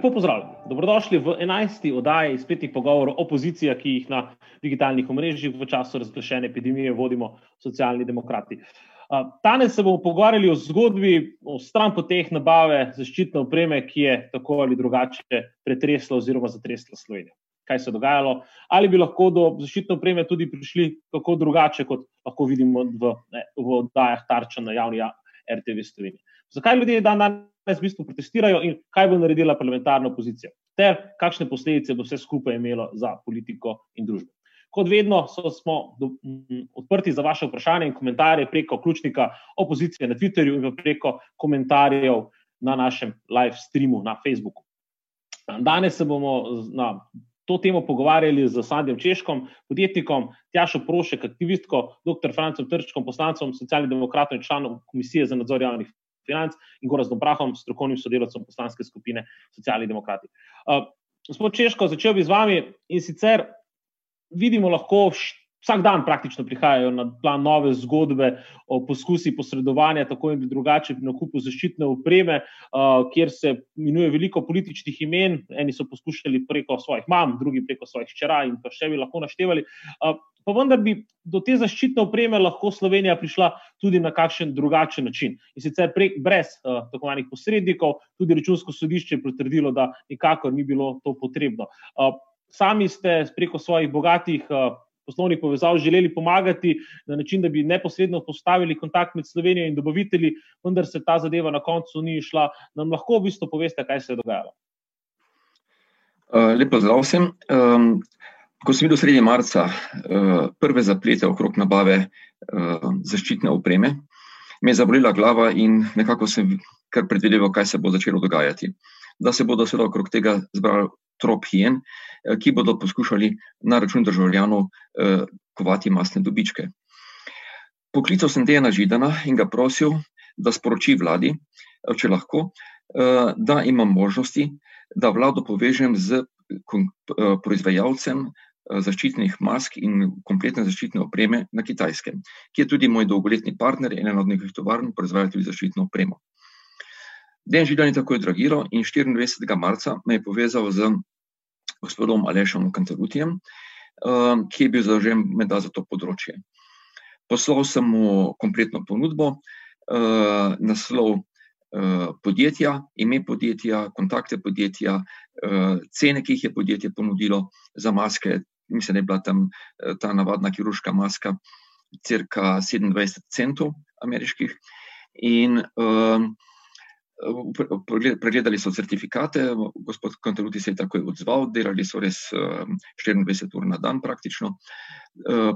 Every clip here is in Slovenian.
lepo pozdravljeni. Dobrodošli v 11. oddaji spletnih pogovorov opozicije, ki jih na digitalnih omrežjih v času razglašene epidemije vodimo socialni demokrati. Danes se bomo pogovarjali o zgodbi, o stran poteh nabave zaščitne opreme, ki je tako ali drugače pretresla oziroma zatresla Slovenijo. Kaj se je dogajalo, ali bi lahko do zaščitne opreme tudi prišli kako drugače, kot lahko vidimo v, ne, v oddajah Tarča na javni RTV Sloveniji. Zakaj ljudje dan danes v bistvu protestirajo in kaj bo naredila parlamentarna opozicija, ter kakšne posledice bo vse skupaj imelo za politiko in družbo. Kot vedno so, smo do, m, odprti za vaše vprašanje in komentarje preko ključnika opozicije na Twitterju in preko komentarjev na našem live streamu na Facebooku. Danes se bomo na to temo pogovarjali z Sandjem Češkom, podjetnikom, Tjašo Prošek, aktivistko, dr. Francem Trčkom, poslancem socialnih demokratov in članom Komisije za nadzor javnih financ in Gorazdom Prahom, strokovnim sodelavcem poslanske skupine Socialni demokrati. Uh, gospod Češko, začel bi z vami in sicer vidimo lahko vsak dan praktično prihajajo na plan nove zgodbe o poskusi posredovanja tako in drugače pri nakupu zaščitne opreme, uh, kjer se minuje veliko političnih imen, eni so poskušali preko svojih mam, drugi preko svojih hčera in pa še bi lahko naštevali. Uh, pa vendar bi do te zaščitne opreme lahko Slovenija prišla tudi na kakšen drugačen način. In sicer prek, brez uh, tako manjih posrednikov, tudi računsko sodišče je potrdilo, da nikakor ni bilo to potrebno. Uh, sami ste preko svojih bogatih uh, poslovnih povezav želeli pomagati na način, da bi neposredno postavili kontakt med Slovenijo in dobavitelji, vendar se ta zadeva na koncu ni išla. Nam lahko v bistvu poveste, kaj se je dogajalo? Uh, Lepo zdrav vsem. Um, ko sem videl sredi marca uh, prve zaplete okrog nabave uh, zaščitne opreme, me je zabolila glava in nekako sem kar predvideval, kaj se bo začelo dogajati. Da se bodo seveda okrog tega zbrali trop hien, Eh, ki bodo poskušali na račun državljanov eh, kovati masne dobičke. Poklical sem Dejana Židana in ga prosil, da sporoči vladi, eh, če lahko, da imam možnosti, da vlado povežem z proizvajalcem zaščitnih mask in kompletne zaščitne opreme na Kitajskem, ki je tudi moj dolgoletni partner in ena od njihovih tovarn, proizvaja tudi zaščitno opremo. Dejan Židan je tako odreagiral in 24. marca me je povezal z gospodom Alešom Kantarutijem, um, ki je bil zadolžen menda za to področje. Poslal sem mu kompletno ponudbo, uh, naslov uh, podjetja, ime podjetja, kontakte podjetja, cene, ki jih je podjetje ponudilo za maske. Mislim, da je bila tam ta navadna kirurška maska, crka 27 centov ameriških. In uh, Pregledali so certifikate, gospod Kantaluti se je takoj odzval, delali so res 24 ur na dan praktično.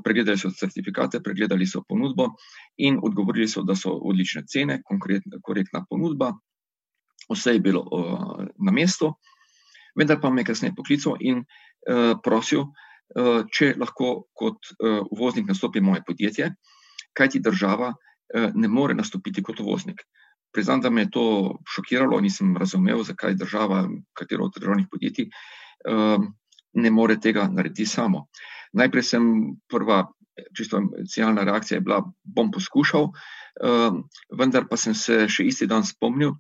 Pregledali so certifikate, pregledali so ponudbo in odgovorili so, da so odlične cene, korektna ponudba, vse je bilo na mestu. Vendar pa me je kasneje poklical in prosil, če lahko kot uvoznik nastopi moje podjetje, kajti država ne more nastopiti kot uvoznik. Priznam, da me je to šokiralo, nisem razumel, zakaj država, katero od državnih podjetij, ehm, ne more tega narediti samo. Najprej sem prva, čisto emocionalna reakcija je bila, bom poskušal, ehm, vendar pa sem se še isti dan spomnil,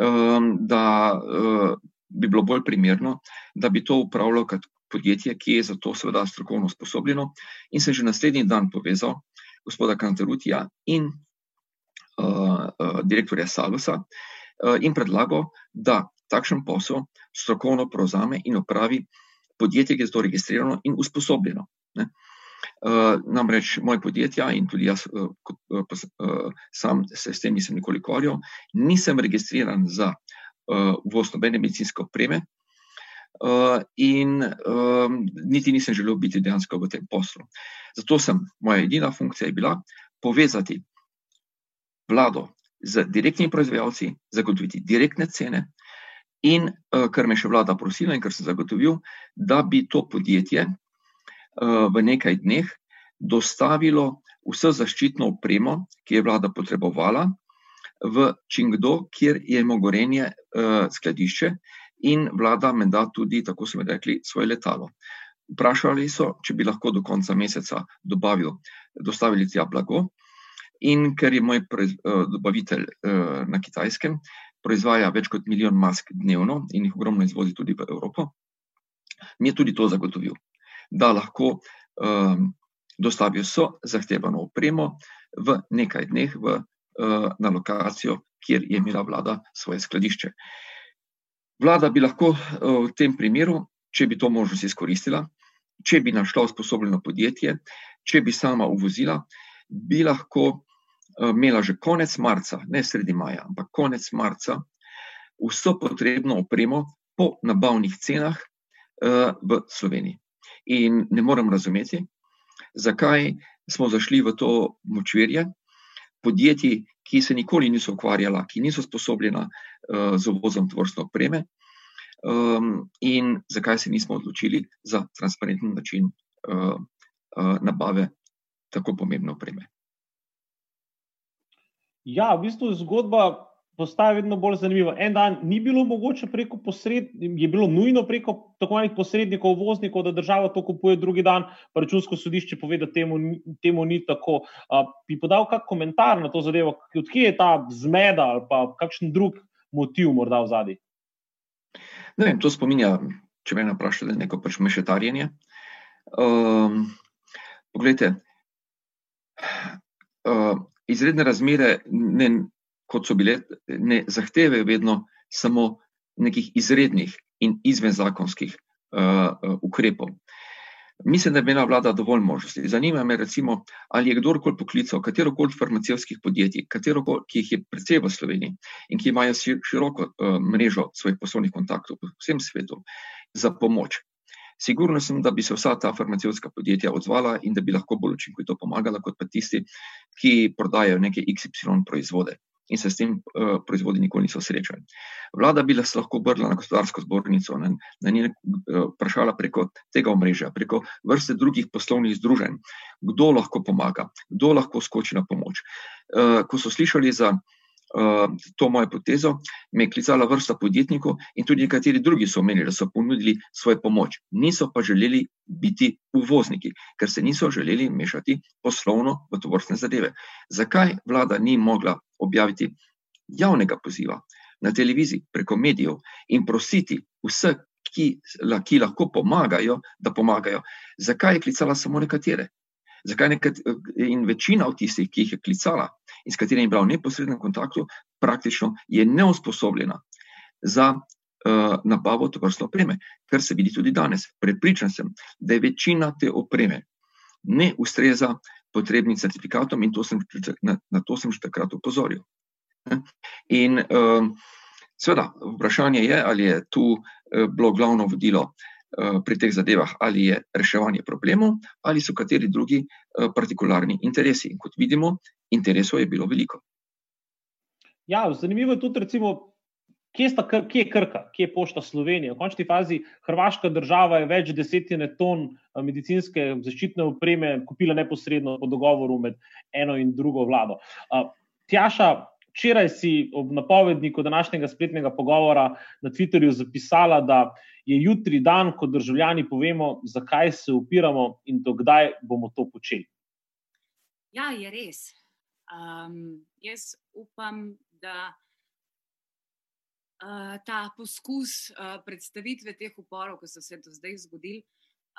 ehm, da bi bilo bolj primerno, da bi to upravljalo kot podjetje, ki je za to seveda strokovno sposobljeno, in sem že naslednji dan povezal gospoda Kantarutija in direktorja Salusa uh, in predlagal, da takšen posel strokovno prevzame in opravi podjetje, ki je za to registrirano in usposobljeno. Ne. Uh, namreč moje podjetja in tudi jaz, uh, uh, uh, sam se s tem nisem nikoli ukvarjal, nisem registriran za uh, nobene medicinske opreme. Uh, in um, niti nisem želel biti dejansko v tem poslu. Zato sem, moja edina funkcija je bila povezati vlado z direktnimi proizvajalci, zagotoviti direktne cene, in uh, kar me še vlada prosila, in kar sem zagotovil, da bi to podjetje uh, v nekaj dneh dostavilo vso zaščitno opremo, ki je vlada potrebovala, v Čingdo, kjer je mogorenje uh, skladišče, in vlada me da tudi, tako so mi rekli, svoje letalo. Vprašali so, če bi lahko do konca meseca dobavil, dostavili tja blago. In ker je moj eh, dobavitelj eh, na kitajskem, proizvaja več kot milijon mask dnevno in jih ogromno izvozi tudi v Evropo, mi je tudi to zagotovil, da lahko um, dostavijo vso zahtevano opremo v nekaj dneh v, uh, na lokacijo, kjer je imela vlada svoje skladišče. Vlada bi lahko uh, v tem primeru, če bi to možnost izkoristila, če bi našla usposobljeno podjetje, če bi sama uvozila, bi lahko imela že konec marca, ne sredi maja, ampak konec marca, vso potrebno opremo po nabavnih cenah uh, v Sloveniji. In ne morem razumeti, zakaj smo zašli v to močvirje podjetij, ki se nikoli niso ukvarjala, ki niso sposobljena uh, z uvozom tvorstne opreme, um, in zakaj se nismo odločili za transparenten način uh, uh, nabave tako pomembne opreme. Ja, v bistvu zgodba postaja vedno bolj zanimiva. En dan ni bilo mogoče preko posrednikov, je bilo nujno preko tako imenovanih posrednikov, voznikov, da država to kupuje, drugi dan pa računsko sodišče pove, da temu, temu ni tako. A, bi podal kak komentar na to zadevo, odkje je ta zmeda ali pa kakšen drug motiv morda v zadnji? Ne vem, to spominja, če me vprašate, neko pač mešetarjenje. Um, poglejte, uh, izredne razmere, ne, kot so bile, ne zahtevajo vedno samo nekih izrednih in izvenzakonskih uh, ukrepov. Mislim, da je imela vlada dovolj možnosti. Zanima me, recimo, ali je kdorkoli poklical katero koli farmacijskih podjetij, katero koli, ki jih je predvsej v Sloveniji in ki imajo široko uh, mrežo svojih poslovnih kontaktov po vsem svetu, za pomoč. Sigurno sem, da bi se vsa ta farmacijska podjetja odzvala in da bi lahko bolj učinkovito pomagala, kot pa tisti, ki prodajajo neke XY proizvode in se s tem uh, proizvodi nikoli niso srečali. Vlada bi se lahko obrnila na gospodarsko zbornico, na, na njene uh, vprašala preko tega omrežja, preko vrste drugih poslovnih združenj, kdo lahko pomaga, kdo lahko skoči na pomoč. Uh, ko so slišali za uh, to mojo potezo, me je klicala vrsta podjetnikov in tudi nekateri drugi so omenili, da so ponudili svojo pomoč. Niso pa želeli biti uvozniki, ker se niso želeli mešati poslovno v to vrstne zadeve. Zakaj vlada ni mogla objaviti javnega poziva na televiziji, preko medijev in prositi vse, ki, ki lahko pomagajo, da pomagajo? Zakaj je klicala samo nekatere? Zakaj nekat, in večina od tistih, ki jih je klicala in s katerimi je bila v neposrednem kontaktu, praktično je neusposobljena za uh, nabavo to vrstne opreme, kar se vidi tudi danes. Prepričan sem, da je večina te opreme ne ustreza potrebnim certifikatom in to sem, na, na to sem že takrat upozoril. In uh, seveda, vprašanje je, ali je tu uh, bilo glavno vodilo pri teh zadevah, ali je reševanje problemov, ali so kateri drugi eh, partikularni interesi. In kot vidimo, interesov je bilo veliko. Ja, zanimivo je tudi, recimo, kje, sta, kje je Krka, kje je pošta Slovenije. V končni fazi Hrvaška država je več desetine ton eh, medicinske zaščitne opreme kupila neposredno po dogovoru med eno in drugo vlado. Tjaša, včeraj si ob napovedniku današnjega spletnega pogovora na Twitterju zapisala, da je jutri dan, ko državljani povemo, zakaj se upiramo in dokdaj bomo to počeli. Ja, je res. Um, jaz upam, da uh, ta poskus uh, predstavitve teh uporov, ki so se do zdaj zgodili,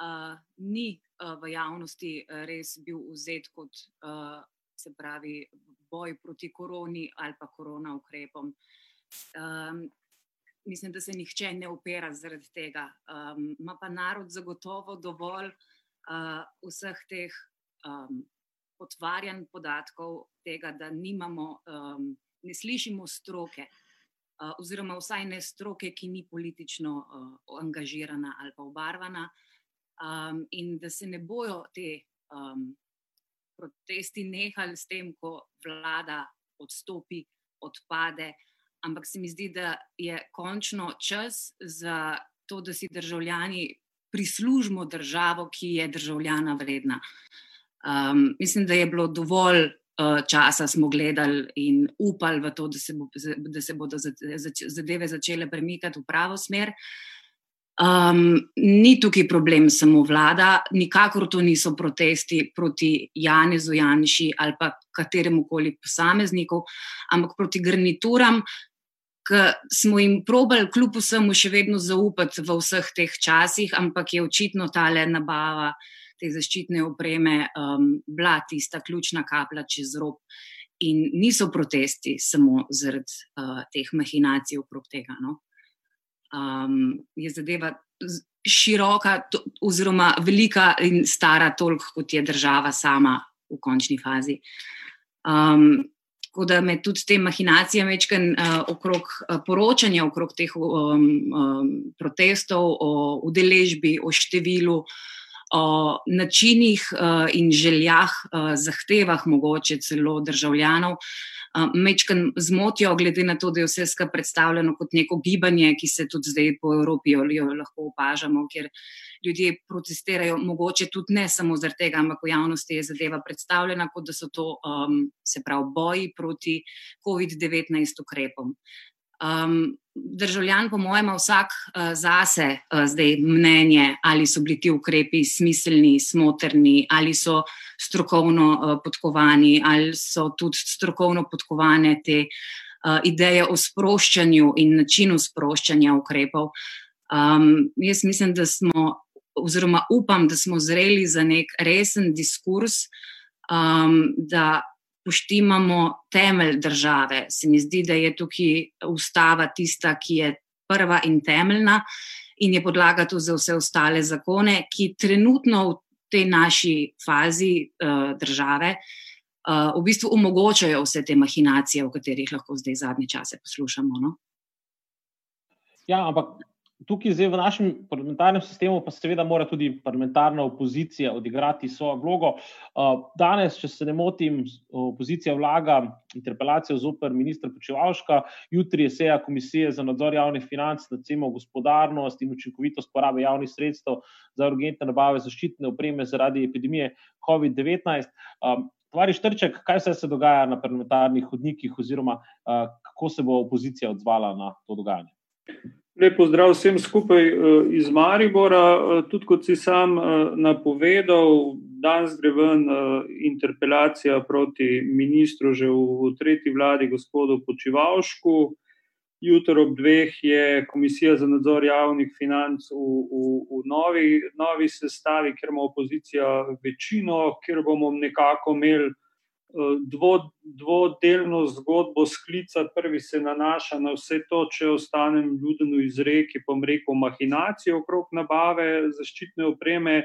uh, ni uh, v javnosti res bil vzet kot uh, se pravi boj proti koroni ali pa korona ukrepom. Um, mislim, da se nihče ne upira zaradi tega. Um, ma pa narod zagotovo dovolj uh, vseh teh um, potvarjanj podatkov, tega, da nimamo, um, ne slišimo stroke, uh, oziroma vsaj ne stroke, ki ni politično uh, angažirana ali pa obarvana, um, in da se ne bojo te um, protesti nehali s tem, ko vlada odstopi, odpade ampak se mi zdi, da je končno čas za to, da si državljani prislužimo državo, ki je državljana vredna. Um, mislim, da je bilo dovolj uh, časa, smo gledali in upali v to, da se, bo, da se bodo zadeve začele premikati v pravo smer. Um, ni tukaj problem samo vlada, nikakor to niso protesti proti Janezu Janši ali pa kateremu koli posamezniku, ampak proti garnituram, ker smo jim probali kljub vsemu še vedno zaupati v vseh teh časih, ampak je očitno ta le nabava te zaščitne opreme um, bila tista ključna kaplja čez rob. In niso protesti samo zaradi uh, teh mahinacij okrog tega. No? Um, je zadeva široka, to, oziroma velika in stara, toliko kot je država sama v končni fazi. Um, Tako da me tudi te mahinacije večkrat uh, okrog uh, poročanja, okrog teh um, um, protestov, o udeležbi, o številu, o načinih uh, in željah, uh, zahtevah, mogoče celo državljanov, uh, mečkan zmotijo, glede na to, da je vse skupaj predstavljeno kot neko gibanje, ki se tudi zdaj po Evropi jo, jo lahko opažamo, ker ljudje protestirajo, mogoče tudi ne samo zaradi tega, ampak v javnosti je zadeva predstavljena, kot da so to, um, se pravi, boji proti COVID-19 ukrepom. Um, državljan, po mojem, vsak uh, zase uh, zdaj mnenje, ali so bili ti ukrepi smiselni, smotrni, ali so strokovno uh, podkovani, ali so tudi strokovno podkovane te uh, ideje o sproščanju in načinu sproščanja ukrepov. Um, jaz mislim, da smo, oziroma upam, da smo zreli za nek resen diskurs, um, da poštimamo temelj države. Se mi zdi, da je tukaj ustava tista, ki je prva in temeljna in je podlaga tudi za vse ostale zakone, ki trenutno v tej naši fazi uh, države uh, v bistvu omogočajo vse te mahinacije, o katerih lahko zdaj zadnje čase poslušamo. No? Ja, ampak tukaj zdaj v našem parlamentarnem sistemu pa seveda mora tudi parlamentarna opozicija odigrati svojo vlogo. Danes, če se ne motim, opozicija vlaga interpelacijo zoper ministra Počevalška, jutri je seja komisije za nadzor javnih financ na temo gospodarnost in učinkovitost porabe javnih sredstev za urgentne nabave zaščitne opreme zaradi epidemije COVID-19. Tvari Štrček, kaj se dogaja na parlamentarnih hodnikih oziroma kako se bo opozicija odzvala na to dogajanje? Lepo zdrav vsem skupaj eh, iz Maribora. Eh, tudi kot si sam eh, napovedal, danes gre ven interpelacija proti ministru že v tretji vladi, gospodu Počivalšku. Jutro ob dveh je Komisija za nadzor javnih financ v, v, v novi, novi sestavi, ker ima opozicija večino, ker bomo nekako imeli dvo, dvodelno zgodbo sklicati. Prvi se nanaša na vse to, če ostanem ljuden v izreki, pa reko mahinacije okrog nabave zaščitne opreme.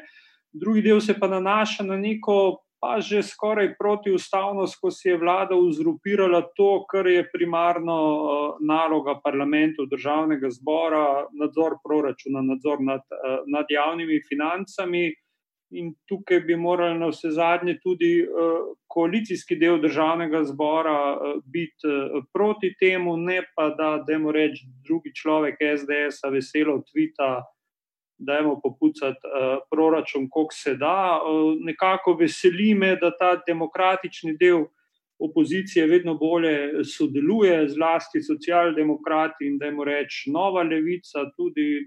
Drugi del se pa nanaša na neko, pa že skoraj protiustavnost, ko si je vlada uzurpirala to, kar je primarno naloga parlamentov, državnega zbora, nadzor proračuna, nadzor nad, nad javnimi financami in tukaj bi morali na vse zadnje tudi uh, koalicijski del državnega zbora uh, biti uh, proti temu, ne pa da, da jim reče drugi človek SDS-a veselo tvita, da jim popucati proračun, koliko se da. Nekako veseli me, da ta demokratični del. Opozicija vedno bolje sodeluje, zlasti socialdemokrati, in da jim reče nova levica, tudi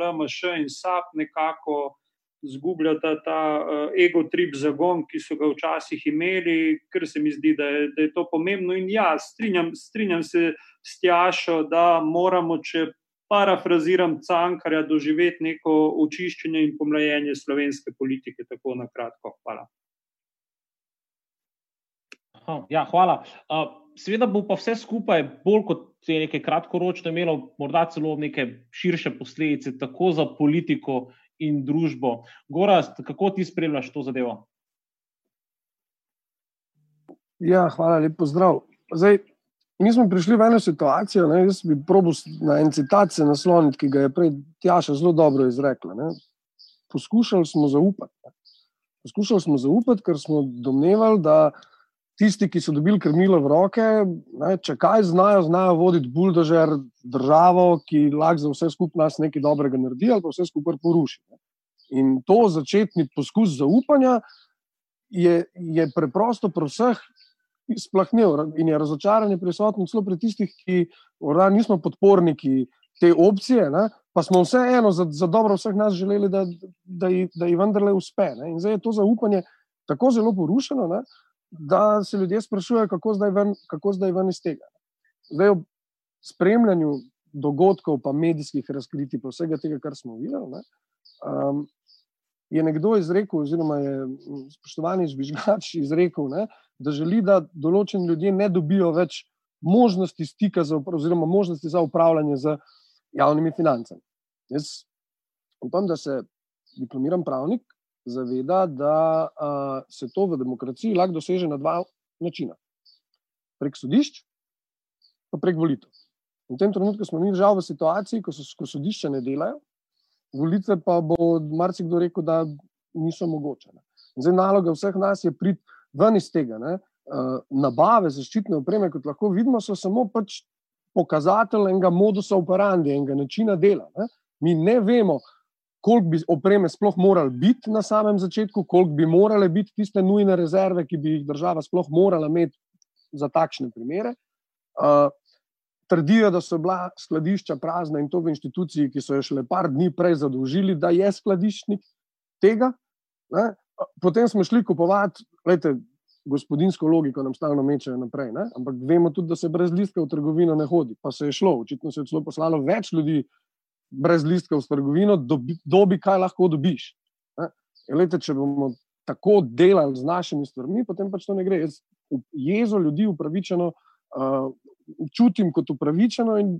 LMŠ in SAP, nekako uh, zgubljata ta uh, ego trip zagon, ki so ga včasih imeli, ker se mi zdi, da je, da je to pomembno. In ja, strinjam, strinjam se s Tjašo, da moramo, če parafraziram Cankarja, doživeti neko očiščenje in pomlajenje slovenske politike. Tako na kratko. Hvala. Ja, hvala. Uh, seveda bo pa vse skupaj, bolj kot je nekaj kratkoročno imelo, morda celo neke širše posledice, tako za politiko, in družbo. Gorast, kako ti spremljaš to zadevo? Ja, hvala, lepo zdrav. Zdaj, mi smo prišli v eno situacijo, ne, jaz bi probil na en citat se nasloniti, ki ga je prej Tjaša zelo dobro izrekla. Ne. Poskušali smo zaupati. Ne. Poskušali smo zaupati, ker smo domnevali, da tisti, ki so dobili krmilo v roke, ne, če kaj znajo, znajo voditi buldožer državo, ki lahko za vse skupaj nas nekaj dobrega naredi ali pa vse skupaj poruši. Ne. In to začetni poskus zaupanja je, je preprosto pri vseh splahnil in je razočaranje prisotno celo pri tistih, ki morda nismo podporniki te opcije, ne, pa smo vseeno za, za dobro vseh nas želeli, da, da, da ji vendarle uspe. Ne. In zdaj je to zaupanje tako zelo porušeno. Ne, da se ljudje sprašujejo, kako zdaj ven, kako zdaj ven iz tega. Zdaj, spremljanju dogodkov, pa medijskih razkritij, pa vsega tega, kar smo videli, ne, um, je nekdo izrekel, oziroma je spoštovani žvižgač izrekel, ne, da želi, da določeni ljudje ne dobijo več možnosti stika, za, oziroma možnosti za upravljanje z javnimi financami. Jaz upam, da se diplomiran pravnik zaveda, da uh, se to v demokraciji lahko doseže na dva načina: prek sodišč, pa prek volitev. V tem trenutku smo mi žal v situaciji, ko, so, ko sodišča ne delajo, volitve pa bo marsikdo rekel, da niso mogoče. Zdaj, naloga vseh nas je priti ven iz tega. Ne? Nabave zaščitne opreme, kot lahko vidimo, so samo pač pokazatelj enega modusa operandi, enega načina dela. Ne? Mi ne vemo, koliko bi opreme sploh morali biti na samem začetku, koliko bi morale biti tiste nujne rezerve, ki bi jih država sploh morala imeti za takšne primere. Uh, trdijo, da so bila skladišča prazna in to v instituciji, ki so jo šele par dni prej zadolžili, da je skladiščnik tega. Ne? Potem smo šli kupovati, gledajte, gospodinsko logiko nam stalno mečejo naprej, ne? ampak vemo tudi, da se brez listka v trgovino ne hodi. Pa se je šlo, očitno se je celo poslalo več ljudi brez listka v trgovino, dobi, dobi kaj lahko dobiš. Lejte, če bomo tako delali z našimi stvarmi, potem pač to ne gre. Jaz jezo ljudi upravičeno uh, čutim kot upravičeno in,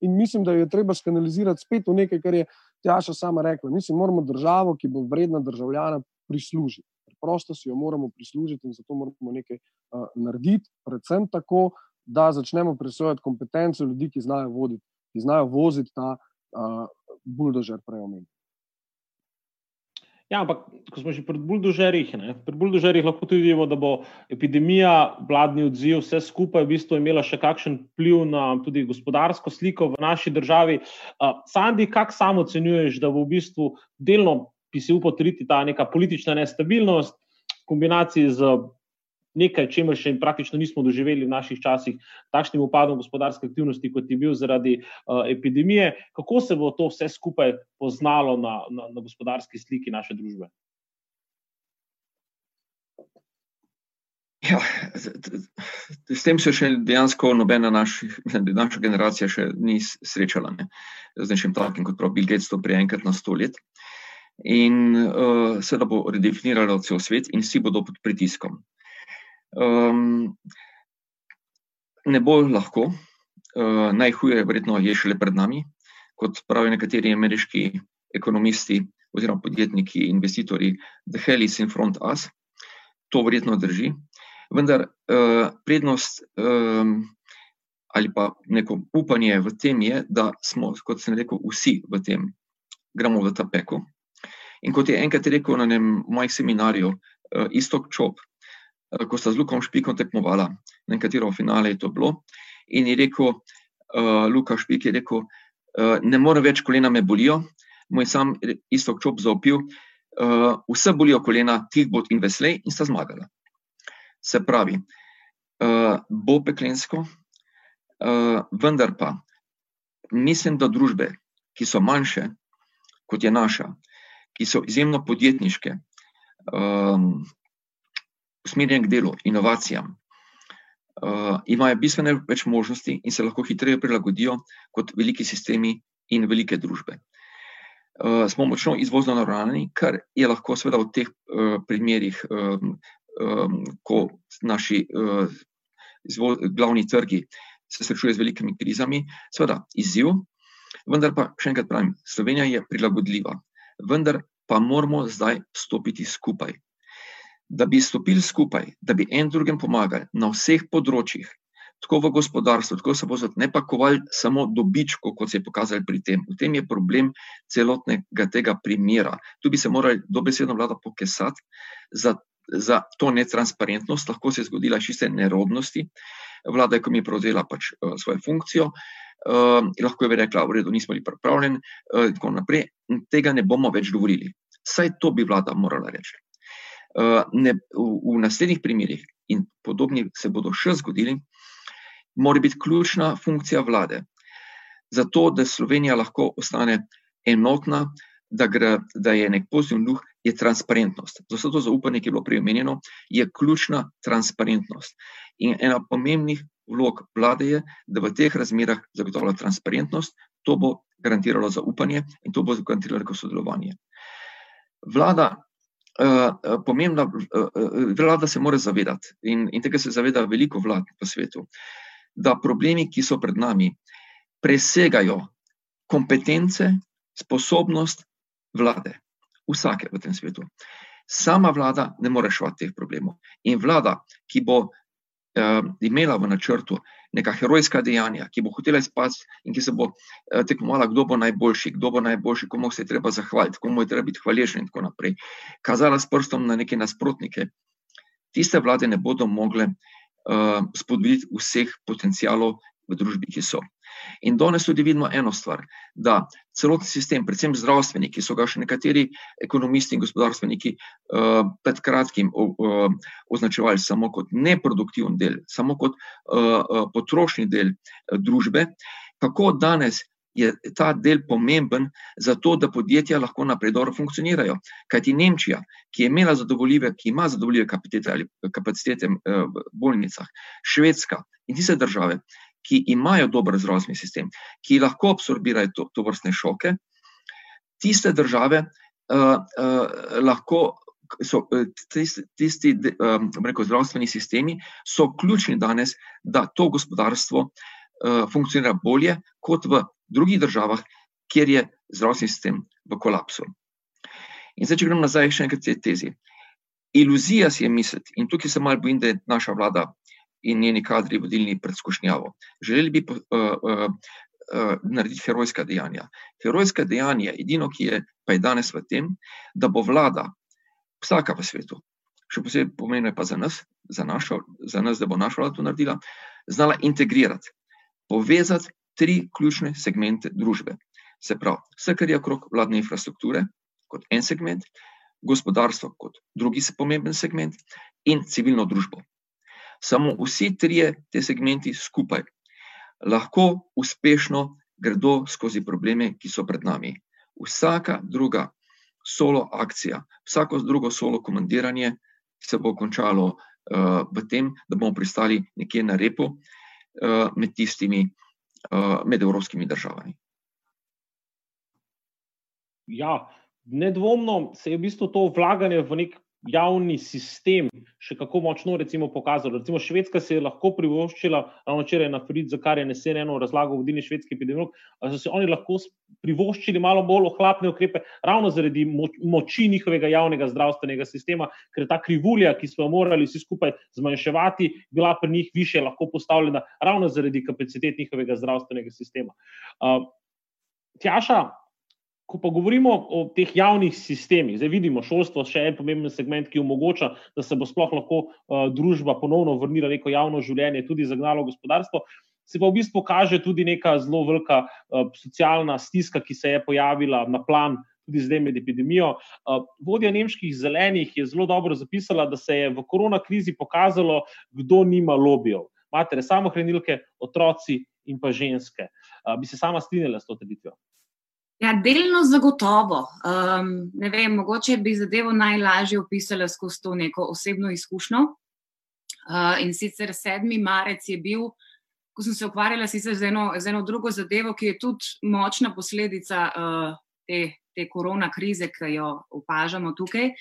in mislim, da je treba skanalizirati spet v nekaj, kar je Tjaša sama rekla. Mi si moramo državo, ki bo vredna državljana, prislužiti. Preprosto si jo moramo prislužiti in zato moramo nekaj uh, narediti, predvsem tako, da začnemo presojati kompetenco ljudi, ki znajo voditi, ki znajo voziti ta uh, buldožer prej omenjen. Ja, ampak, ko smo že pri buldožerjih, pri buldožerjih lahko tudi vidimo, da bo epidemija, vladni odziv, vse skupaj v bistvu imela še kakšen vpliv na tudi gospodarsko sliko v naši državi. Uh, Sandi, kak sam ocenjuješ, da bo v bistvu delno, bi si upal triti ta neka politična nestabilnost, v kombinaciji z nekaj, čemer še praktično nismo doživeli v naših časih, takšnim upadom gospodarske aktivnosti, kot je bil zaradi uh, epidemije. Kako se bo to vse skupaj poznalo na, na, na gospodarski sliki naše družbe? Ja, s tem se še dejansko nobena naših, naša generacija še ni srečala ne? z nečim takim, kot pravi Bill Gates, to prej enkrat na sto let. In uh, seveda bo redefiniralo cel svet, in vsi bodo pod pritiskom. Um, ne bo lahko, uh, najhuje, verjetno, je šele pred nami, kot pravijo nekateri ameriški ekonomisti oziroma podjetniki, investitorji, the hell is in front of us. To verjetno drži. Vendar uh, prednost um, ali pa neko upanje v tem je, da smo, kot sem rekel, vsi v tem, gremo v ta peko. In kot je enkrat rekel na enem mojih seminarjev, uh, istok čop, Eh, ko sta z Lukom Špikom tekmovala, na katero finale je to bilo. In je rekel, uh, Luka Špik je rekel, uh, ne more več kolena me bolijo, moj sam isto čop zaupil, uh, vse bolijo kolena, tih bo in veselej in sta zmagala. Se pravi, uh, bo peklensko, uh, vendar pa mislim, da družbe, ki so manjše kot je naša, ki so izjemno podjetniške, um, usmerjen k delu, inovacijam, uh, imajo bistveno več možnosti in se lahko hitreje prilagodijo kot veliki sistemi in velike družbe. Uh, smo močno izvozno naravnani, kar je lahko seveda v teh uh, primerih, um, um, ko naši uh, izvoz, glavni trgi se srečujejo z velikimi krizami, seveda izziv. Vendar pa, še enkrat pravim, Slovenija je prilagodljiva, vendar pa moramo zdaj stopiti skupaj da bi stopili skupaj, da bi en drugem pomagali na vseh področjih, tako v gospodarstvu, tako se bo ne pakovali samo dobičko, kot se je pokazalo pri tem. V tem je problem celotnega tega primera. Tu bi se morali dobesedno vlada pokesati za, za to netransparentnost, lahko se je zgodila čiste nerodnosti. Vlada je, ko mi je prevzela pač uh, svojo funkcijo, uh, lahko je rekla, v redu, nismo bili pripravljeni, uh, in tako naprej. Tega ne bomo več dovolili. Saj to bi vlada morala reči. Eh, ne, v, v naslednjih primerih, in podobni se bodo še zgodili, mora biti ključna funkcija vlade. Zato, da Slovenija lahko ostane enotna, da, gre, da je nek pozitivni duh, je transparentnost. Zato to zaupanje, ki je bilo prej omenjeno, je ključna transparentnost. In ena pomembnih vlog vlade je, da v teh razmerah zagotavlja transparentnost, to bo garantiralo zaupanje in to bo garantiralo sodelovanje. Vlada, uh, pomembna, uh, vlada se mora zavedati in, in tega se zaveda veliko vlad po svetu, da problemi, ki so pred nami, presegajo kompetence, sposobnost vlade, vsake v tem svetu. Sama vlada ne more reševati teh problemov. In vlada, ki bo uh, imela v načrtu neka herojska dejanja, ki bo hotela izpasti in ki se bo uh, tekmovala, kdo bo najboljši, kdo bo najboljši, komu se je treba zahvaliti, komu je treba biti hvaležen, in tako naprej, kazala s prstom na neke nasprotnike, tiste vlade ne bodo mogle uh, spodbuditi vseh potencijalov v družbi, ki so. In danes tudi vidimo eno stvar, da celotni sistem, predvsem zdravstveni, ki so ga še nekateri ekonomisti in gospodarstveniki uh, pred kratkim uh, označevali samo kot neproduktiven del, samo kot uh, potrošni del uh, družbe, kako danes. Je ta del pomemben za to, da podjetja lahko naprej dobro funkcionirajo. Kajti Nemčija, ki je imela zadovoljive, ki ima zadovoljive kapacitete kapacitete v bolnicah, Švedska in tiste države, ki imajo dober zdravstveni sistem, ki lahko absorbirajo to, to vrstne šoke, tiste države uh, uh, lahko. So, tisti tisti um, rekel, zdravstveni sistemi so ključni danes, da to gospodarstvo uh, funkcionira bolje kot v drugih državah, kjer je zdravstveni sistem v kolapsu. In zdaj, če grem nazaj še enkrat k tej tezi. Iluzija si je misliti, in tukaj se malo bojim, da je naša vlada in njeni kadri vodilni pred skušnjavo. Želeli bi uh, uh, uh, narediti herojska dejanja. Herojska dejanja, edino, ki je pa je danes v tem, da bo vlada, vsaka v svetu, še posebej pomeni pa za nas, za, našo, za nas, da bo naša vlada to naredila, znala integrirati, povezati tri ključne segmente družbe. Se pravi, vse, kar je okrog vladne infrastrukture, kot en segment, gospodarstvo kot drugi pomemben segment in civilno družbo. Samo vsi trije te segmenti skupaj lahko uspešno gredo skozi probleme, ki so pred nami. Vsaka druga solo akcija, vsako drugo solo komandiranje se bo končalo uh, v tem, da bomo pristali nekje na repu uh, med tistimi, uh, med evropskimi državami. Ja, nedvomno se je v bistvu to vlaganje v nek javni sistem še kako močno recimo, pokazalo. Recimo Švedska se je lahko privoščila, ravno včeraj na Frid, za kar je nesen eno razlago vodilni švedski epidemiolog, da so se oni lahko privoščili malo bolj ohlapne ukrepe, ravno zaradi moči njihovega javnega zdravstvenega sistema, ker ta krivulja, ki smo jo morali vsi skupaj zmanjševati, bila pri njih više lahko postavljena ravno zaradi kapacitet njihovega zdravstvenega sistema. Uh, Tjaša, ko pa govorimo o teh javnih sistemih, zdaj vidimo šolstvo, še en pomemben segment, ki omogoča, da se bo sploh lahko uh, družba ponovno vrnila v neko javno življenje, tudi zagnalo gospodarstvo. Se pa v bistvu kaže tudi neka zelo velika uh, socialna stiska, ki se je pojavila na plan. Tudi zdaj med epidemijo. Vodja nemških zelenih je zelo dobro zapisala, da se je v korona krizi pokazalo, kdo nima lobijev. Matere, samohranilke, otroci in pa ženske. Bi se sama strinjala s to trditvijo? Ja, delno zagotovo. Um, ne vem, mogoče bi zadevo najlažje opisala skozi to neko osebno izkušnjo. Uh, in sicer 7. marec je bil, ko sem se ukvarjala z eno, z eno drugo zadevo, ki je tudi močna posledica uh, te, te korona krize, ki jo opažamo tukaj.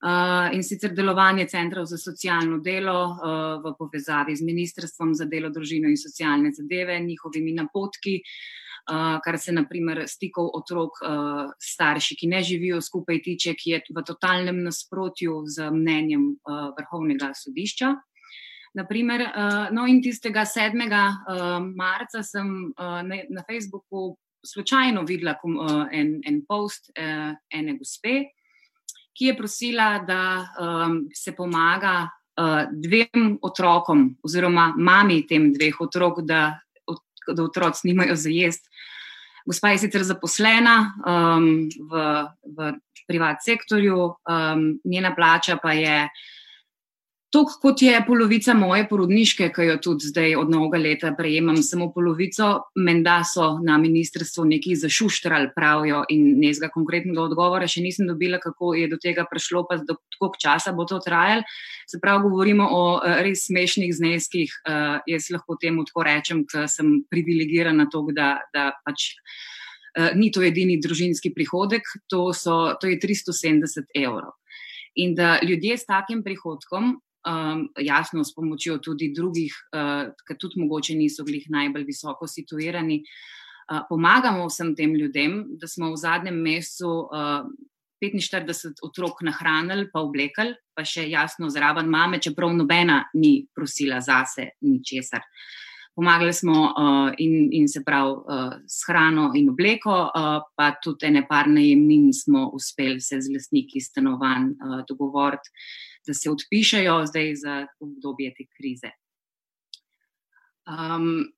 Uh, in sicer delovanje centrov za socialno delo uh, v povezavi z Ministrstvom za delo, družino in socialne zadeve, njihovimi napotki, uh, kar se naprimer stikov otrok s starši, ki ne živijo skupaj, tiče, ki je v totalnem nasprotju z mnenjem vrhovnega sodišča. Naprimer, no in tistega 7. marca sem na Facebooku slučajno videla en, en post ene gospe, ki je prosila, da se pomaga dvem otrokom oziroma mami tem dveh otrok, da da otroci nimajo za jesti. Gospa je sicer zaposlena um, v, v privat sektorju, um, njena plača pa je Tok kot je polovica moje porodniške, ki jo tudi zdaj od novega leta prejemam, samo polovico, menda so na ministrstvu neki zašuštrali, pravijo, in nezga konkretnega odgovora še nisem dobila, kako je do tega prišlo, pa do koliko časa bo to trajalo. Se pravi, govorimo o uh, res smešnih zneskih. Uh, jaz lahko temu tako rečem, ker sem privilegirana to, da, da pač. Uh, ni to edini družinski prihodek, to, so, to je 370 evrov. In da ljudje s takim prihodkom um, jasno, s pomočjo tudi drugih, uh, ki tudi mogoče niso bili najbolj visoko situirani, uh, pomagamo vsem tem ljudem, da smo v zadnjem mesecu uh, 45 otrok nahranili, pa oblekali, pa še jasno zraven mame, čeprav nobena ni prosila zase ničesar. Pomagali smo uh, in, in se pravi uh, s hrano in obleko, uh, pa tudi ene par najemnin smo uspeli se z lastniki stanovanj uh, dogovoriti da se odpišajo zdaj za obdobje te krize. Um,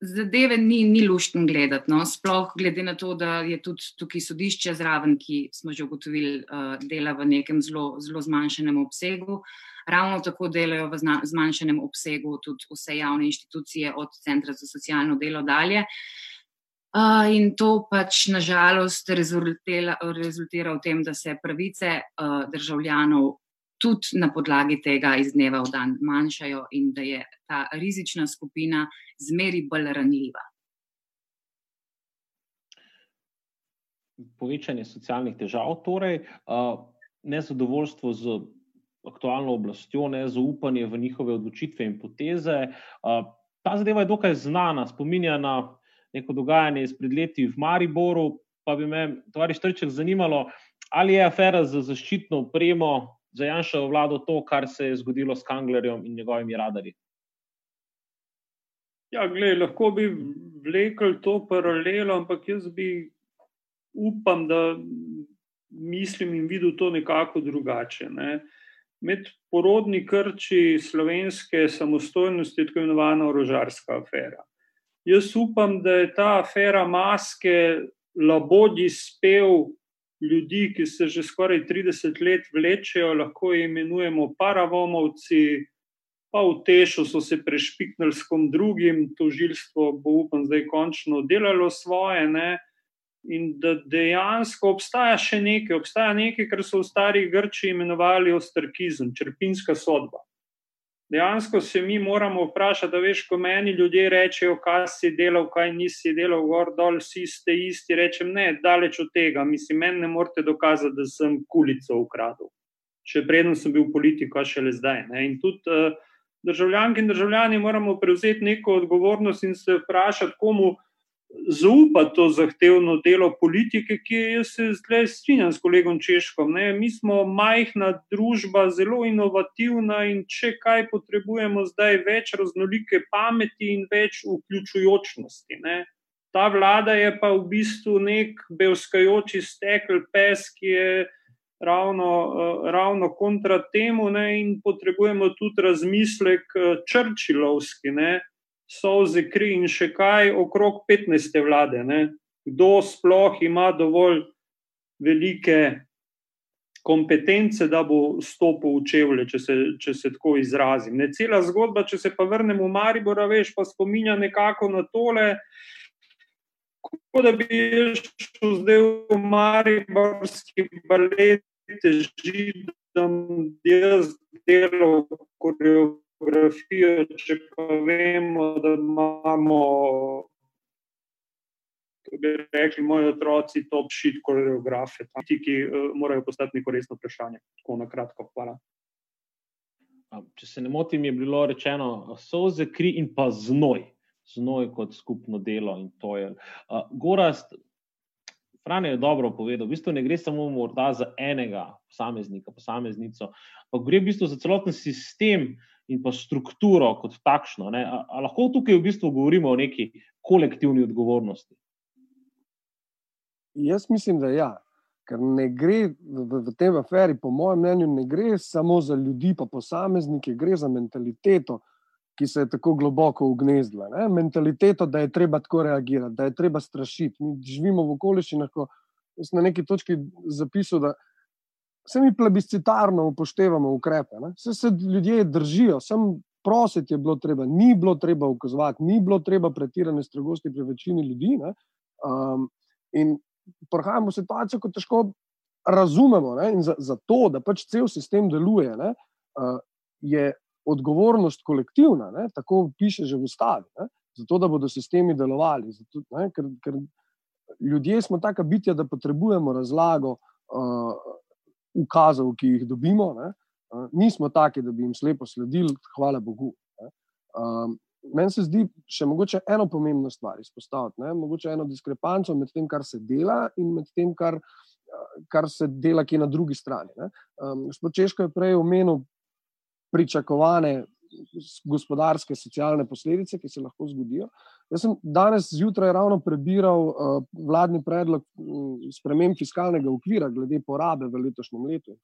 zadeve ni, ni luštno gledati, no? sploh glede na to, da je tudi tukaj sodišče zraven, ki smo že ugotovili, uh, dela v nekem zelo, zelo zmanjšenem obsegu. Ravno tako delajo v zmanjšenem obsegu tudi vse javne inštitucije, od Centra za socialno delo dalje. Uh, in to pač nažalost rezultira, rezultira v tem, da se pravice uh, državljanov tudi na podlagi tega iz dneva v dan manjšajo in da je ta rizična skupina zmeri bolj ranljiva. Povečanje socialnih težav, torej nezadovoljstvo z aktualno oblastjo, nezaupanje v njihove odločitve in poteze. Ta zadeva je dokaj znana, spominja na neko dogajanje izpred leti v Mariboru. Pa bi me, tovariš Trček, zanimalo, ali je afera za zaščitno opremo za Janšovo vlado to, kar se je zgodilo s Kanglerjem in njegovimi radarji? Ja, gled, lahko bi vlekel to paralelo, ampak jaz bi upam, da mislim in videl to nekako drugače. Ne. Med porodni krči slovenske samostojnosti je tako imenovana orožarska afera. Jaz upam, da je ta afera maske labodi spev ljudi, ki se že skoraj 30 let vlečejo, lahko imenujemo paravomovci, pa v tešu so se prešpiknili s kom drugim, tožilstvo bo upam zdaj končno delalo svoje. Ne? In da dejansko obstaja še nekaj, obstaja nekaj, kar so v starih Grči imenovali ostrkizem, črpinska sodba dejansko se mi moramo vprašati, da veš, ko meni ljudje rečejo, kaj si delal, kaj nisi delal, gor dol, vsi ste isti. Rečem, ne, daleč od tega, mislim, meni ne morete dokazati, da sem kulico ukradel. Še predtem sem bil politik, pa še le zdaj. Ne? In tudi uh, državljanke in državljani moramo prevzeti neko odgovornost in se vprašati, komu zaupa to zahtevno delo politike, ki je se zdaj strinjam s kolegom Češkom. Ne? Mi smo majhna družba, zelo inovativna in če kaj potrebujemo zdaj, več raznolike pameti in več vključujočnosti. Ne? Ta vlada je pa v bistvu nek belskajoči stekel pes, ki je ravno, ravno kontra temu ne? in potrebujemo tudi razmislek črčilovski. Ne? Solze, kri in še kaj okrog 15. vlade. Ne? Kdo sploh ima dovolj velike kompetence, da bo stopil v čevlje, če se, če se tako izrazim. Ne cela zgodba, če se pa vrnemo v Maribor, veš, pa spominja nekako na tole. Kot da bi šel zdaj v Mariborski balet, židom, jaz delal koreografijo fotografijo, če pa vemo, da imamo, kako bi rekli, moji otroci, top shit koreografe, ti, ki uh, morajo postati neko resno vprašanje. Tako na kratko, hvala. Če se ne motim, je bilo rečeno, so za kri in pa znoj, znoj kot skupno delo. Uh, Gorast, Franje je dobro povedal, v bistvu ne gre samo za enega posameznika, posameznico, pa gre v bistvu za celoten sistem, uh, in pa strukturo kot takšno. A, a lahko tukaj v bistvu govorimo o neki kolektivni odgovornosti? Jaz mislim, da ja. Ker ne gre v, v tej aferi, po mojem mnenju, ne gre samo za ljudi, pa posameznike, gre za mentaliteto, ki se je tako globoko ugnezdila. Ne? Mentaliteto, da je treba tako reagirati, da je treba strašiti. Mi živimo v okoliščinah, ko sem na neki točki zapisal, da se mi plebiscitarno upoštevamo ukrepe, se, se ljudje držijo, sem prositi je bilo treba, ni bilo treba ukazovati, ni bilo treba pretirane strogosti pri večini ljudi. Um, in prihajamo v situacijo, ko težko razumemo. Ne? In za, za to, da pač cel sistem deluje, ne? Uh, je odgovornost kolektivna, ne? tako piše že v ustavi, ne? zato da bodo sistemi delovali. Zato, ker, ker ljudje smo taka bitja, da potrebujemo razlago. Uh, ukazov, ki jih dobimo. Ne? Nismo taki, da bi jim slepo sledili, hvala Bogu. Um, Meni se zdi še mogoče eno pomembno stvar izpostaviti, ne? mogoče eno diskrepanco med tem, kar se dela, in med tem, kar, kar se dela, ki je na drugi strani. Um, gospod Češko je prej omenil pričakovane gospodarske, socialne posledice, ki se lahko zgodijo. Jaz sem danes zjutraj ravno prebiral uh, vladni predlog um, sprememb fiskalnega okvira glede porabe v letošnjem letu.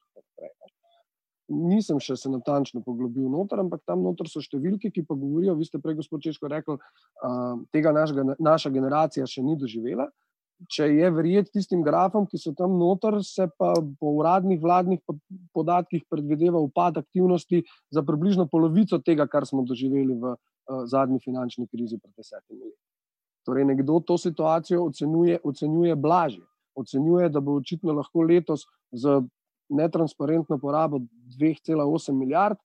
Nisem še se natančno poglobil noter, ampak tam noter so številke, ki pa govorijo, vi ste prej, gospod Češko, rekel, uh, tega našega, naša generacija še ni doživela. Uh, če je verjeti tistim grafom, ki so tam noter, se pa po uradnih vladnih podatkih predvideva upad aktivnosti za približno polovico tega, kar smo doživeli v uh, zadnji finančni krizi pred desetimi leti. Torej, nekdo to situacijo ocenjuje, ocenjuje blažje. Ocenjuje, da bo očitno lahko letos z netransparentno porabo 2,8 milijard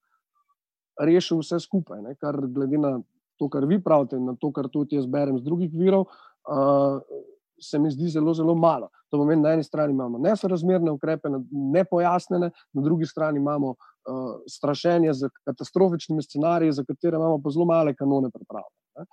rešil vse skupaj, ne? kar glede na to, kar vi pravite, in na to, kar tudi jaz berem z drugih virov. Uh, se mi zdi zelo, zelo malo. To pomeni, na eni strani imamo nesorazmerne ukrepe, nepojasnjene, na drugi strani imamo uh, strašenje z katastrofičnimi scenariji, za katere imamo pa zelo male kanone pripravljene.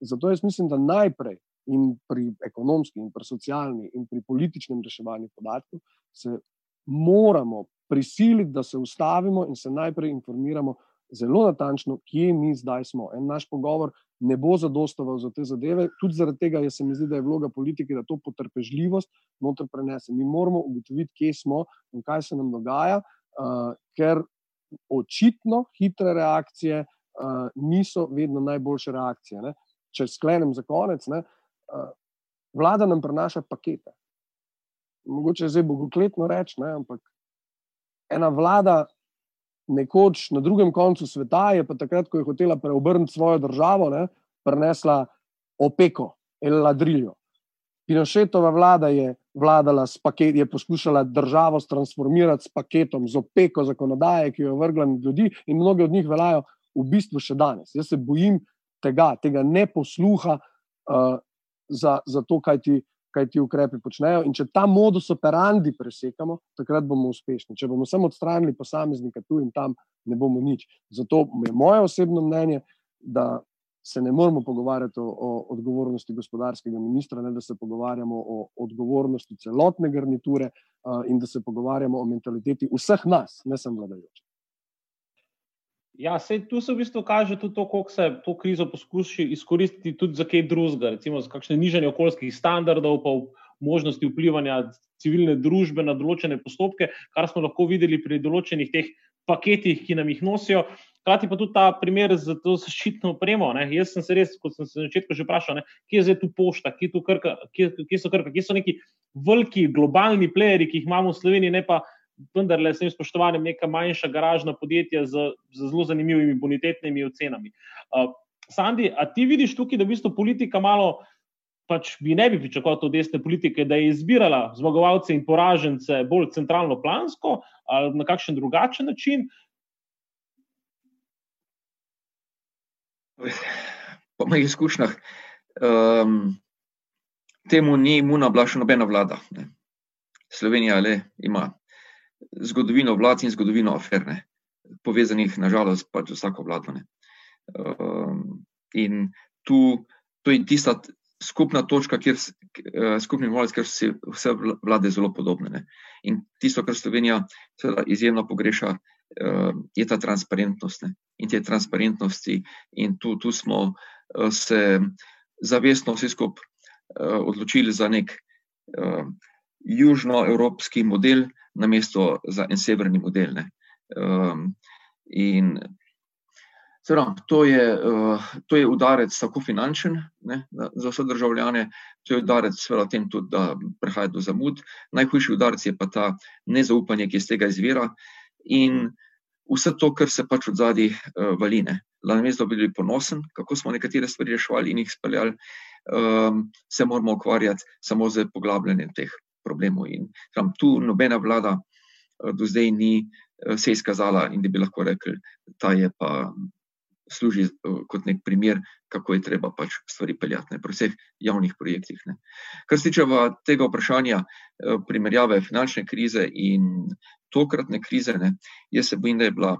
Zato jaz mislim, da najprej in pri ekonomski, in pri socialni, in pri političnem reševanju podatkov se moramo prisiliti, da se ustavimo in se najprej informiramo zelo natančno, kje mi zdaj smo. En naš pogovor ne bo zadostoval za te zadeve. Tudi zaradi tega se mi zdi, da je vloga politike, da to potrpežljivost noter prenese. Mi moramo ugotoviti, kje smo in kaj se nam dogaja, uh, ker očitno hitre reakcije uh, niso vedno najboljše reakcije. Ne? Če sklenem za konec, ne, uh, vlada nam prenaša pakete. Mogoče je zdaj bogokletno reči, ampak ena vlada nekoč na drugem koncu sveta, je pa takrat, ko je hotela preobrniti svojo državo, ne, prenesla opeko ali ladriljo. Pinošetova vlada je vladala s paketom, je poskušala državo transformirati s paketom, z opeko zakonodaje, ki jo je vrgla med ljudi, in mnogi od njih veljajo v bistvu še danes. Jaz se bojim tega, tega neposluha uh, za, za to, kaj ti kaj ti ukrepi počnejo. In če ta modus operandi presekamo, takrat bomo uspešni. Če bomo samo odstranili posameznika tu in tam, ne bomo nič. Zato je moje osebno mnenje, da se ne moramo pogovarjati o, o odgovornosti gospodarskega ministra, ne da se pogovarjamo o odgovornosti celotne garniture uh, in da se pogovarjamo o mentaliteti vseh nas, ne samo vladajočih. Ja, sej, tu se v bistvu kaže tudi to, kako se to krizo poskuša izkoristiti tudi za kaj drugega, recimo za kakšne nižanje okoljskih standardov, pa možnosti vplivanja civilne družbe na določene postopke, kar smo lahko videli pri določenih teh paketih, ki nam jih nosijo. Hkrati pa tudi ta primer za to zaščitno opremo. Ne. Jaz sem se res, kot sem se na začetku že vprašal, ne, kje je tu pošta, kje, tu krka, kje, kje so krka, kje so neki veliki globalni plejeri, ki jih imamo v Sloveniji, ne pa vendar le sem spoštovanjem neka manjša garažna podjetja z, z zelo zanimivimi bonitetnimi ocenami. Uh, Sandi, a ti vidiš tukaj, da v bistvu politika malo, pač bi ne bi pričakoval od desne politike, da je izbirala zmagovalce in poražence bolj centralno plansko ali na kakšen drugačen način? Po mojih izkušnjah um, temu ni imuna bila še nobena vlada. Ne. Slovenija le ima zgodovino vlad in zgodovino aferne, povezanih nažalost pač vsako vlado. Um, in tu, to je tista skupna točka, kjer uh, skupni morac, ker so vse vlade zelo podobne. Ne? In tisto, kar Slovenija seveda izjemno pogreša, je ta transparentnost. Ne? In te transparentnosti, in tu, tu smo uh, se zavestno vsi skupaj uh, odločili za nek uh, južnoevropski model, na mesto za en severni model. Um, in Seveda, to, to je udarec tako finančen ne, za vse državljane, to je udarec seveda tem tudi, da prihaja do zamud. Najhujši udarec je pa ta nezaupanje, ki iz tega izvira in vse to, kar se pač od zadaj uh, valine. Namesto, da bi bili ponosen, kako smo nekatere stvari reševali in jih speljali, um, se moramo ukvarjati samo z poglabljanjem teh problemov. In tam tu nobena vlada uh, do zdaj ni uh, se izkazala in da bi lahko rekli, da je pa služi eh, kot nek primer, kako je treba pač stvari peljati ne, pri vseh javnih projektih. Ne. Kar se tiče tega vprašanja eh, primerjave finančne krize in tokratne krize, ne, jaz se bojim, da, bila,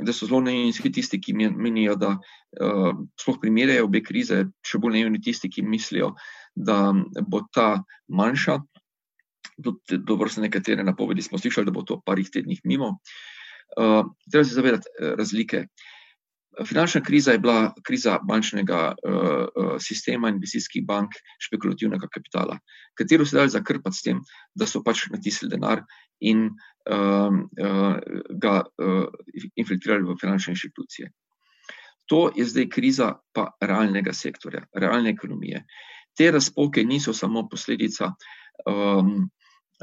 da so zelo neumni tisti, ki menijo, da uh, sploh primerjajo obe krize, še bolj neumni tisti, ki mislijo, da bo ta manjša. Dobro, so nekatere napovedi smo slišali, da bo to parih tednih mimo. Uh, treba se zavedati razlike. Uh, Finančna kriza je bila kriza bančnega uh, sistema, investicijskih bank, špekulativnega kapitala, katero se da zakrpati s tem, da so pač natisnili denar in uh, uh, ga uh, infiltrirali v finančne inštitucije. To je zdaj kriza pa realnega sektorja, realne ekonomije. Te razpoke niso samo posledica um,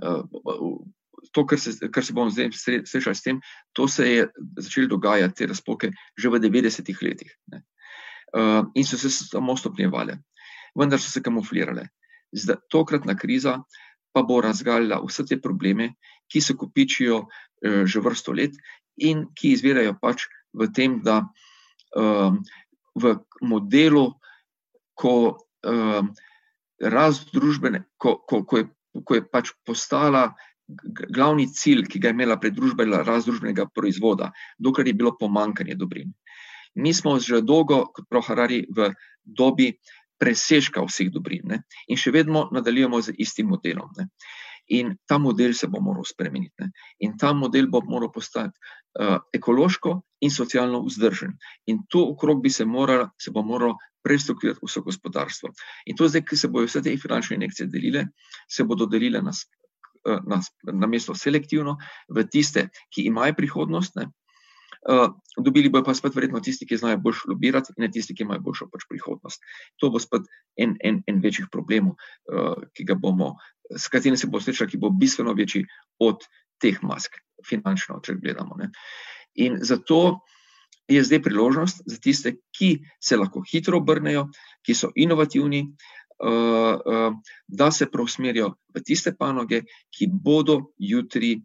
uh, to, kar kar se bomo zdaj srečali s tem, to se je začelo dogajati, te razpoke, že v 90-ih letih. Uh, in so se samo stopnjevale, vendar so se kamuflirale. Zdaj, tokratna kriza pa bo razgalila vse te probleme, ki se kopičijo uh, že vrsto let in ki izvirajo pač v tem, da uh, v modelu, ko uh, razdružbene, ko, ko, ko, je, ko je pač postala glavni cilj, ki ga je imela predružba razdružbenega proizvoda, dokler je bilo pomankanje dobrin. Mi smo že dolgo, kot pravi Harari, v dobi presežka vseh dobrin ne? in še vedno nadaljujemo z istim modelom. Ne? In ta model se bo moral spremeniti. Ne? In ta model bo moral postati uh, ekološko in socialno vzdržen. In tu okrog bi se, moral, se bo moralo prestrukturirati vse gospodarstvo. In to zdaj, ki se bodo vse te finančne injekcije delile, se bodo delile na Eh, na, na mesto selektivno, v tiste, ki imajo prihodnost. Ne. Uh, dobili bojo pa spet verjetno tisti, ki znajo bolj lobirati, in ne tisti, ki imajo boljšo pač prihodnost. To bo spet en, en, en večjih problemov, uh, bomo, s katerim se bo srečal, ki bo bistveno večji od teh mask, finančno, če gledamo. Ne. In zato je zdaj priložnost za tiste, ki se lahko hitro obrnejo, ki so inovativni, Eh, eh, da se preusmerijo v tiste panoge, ki bodo jutri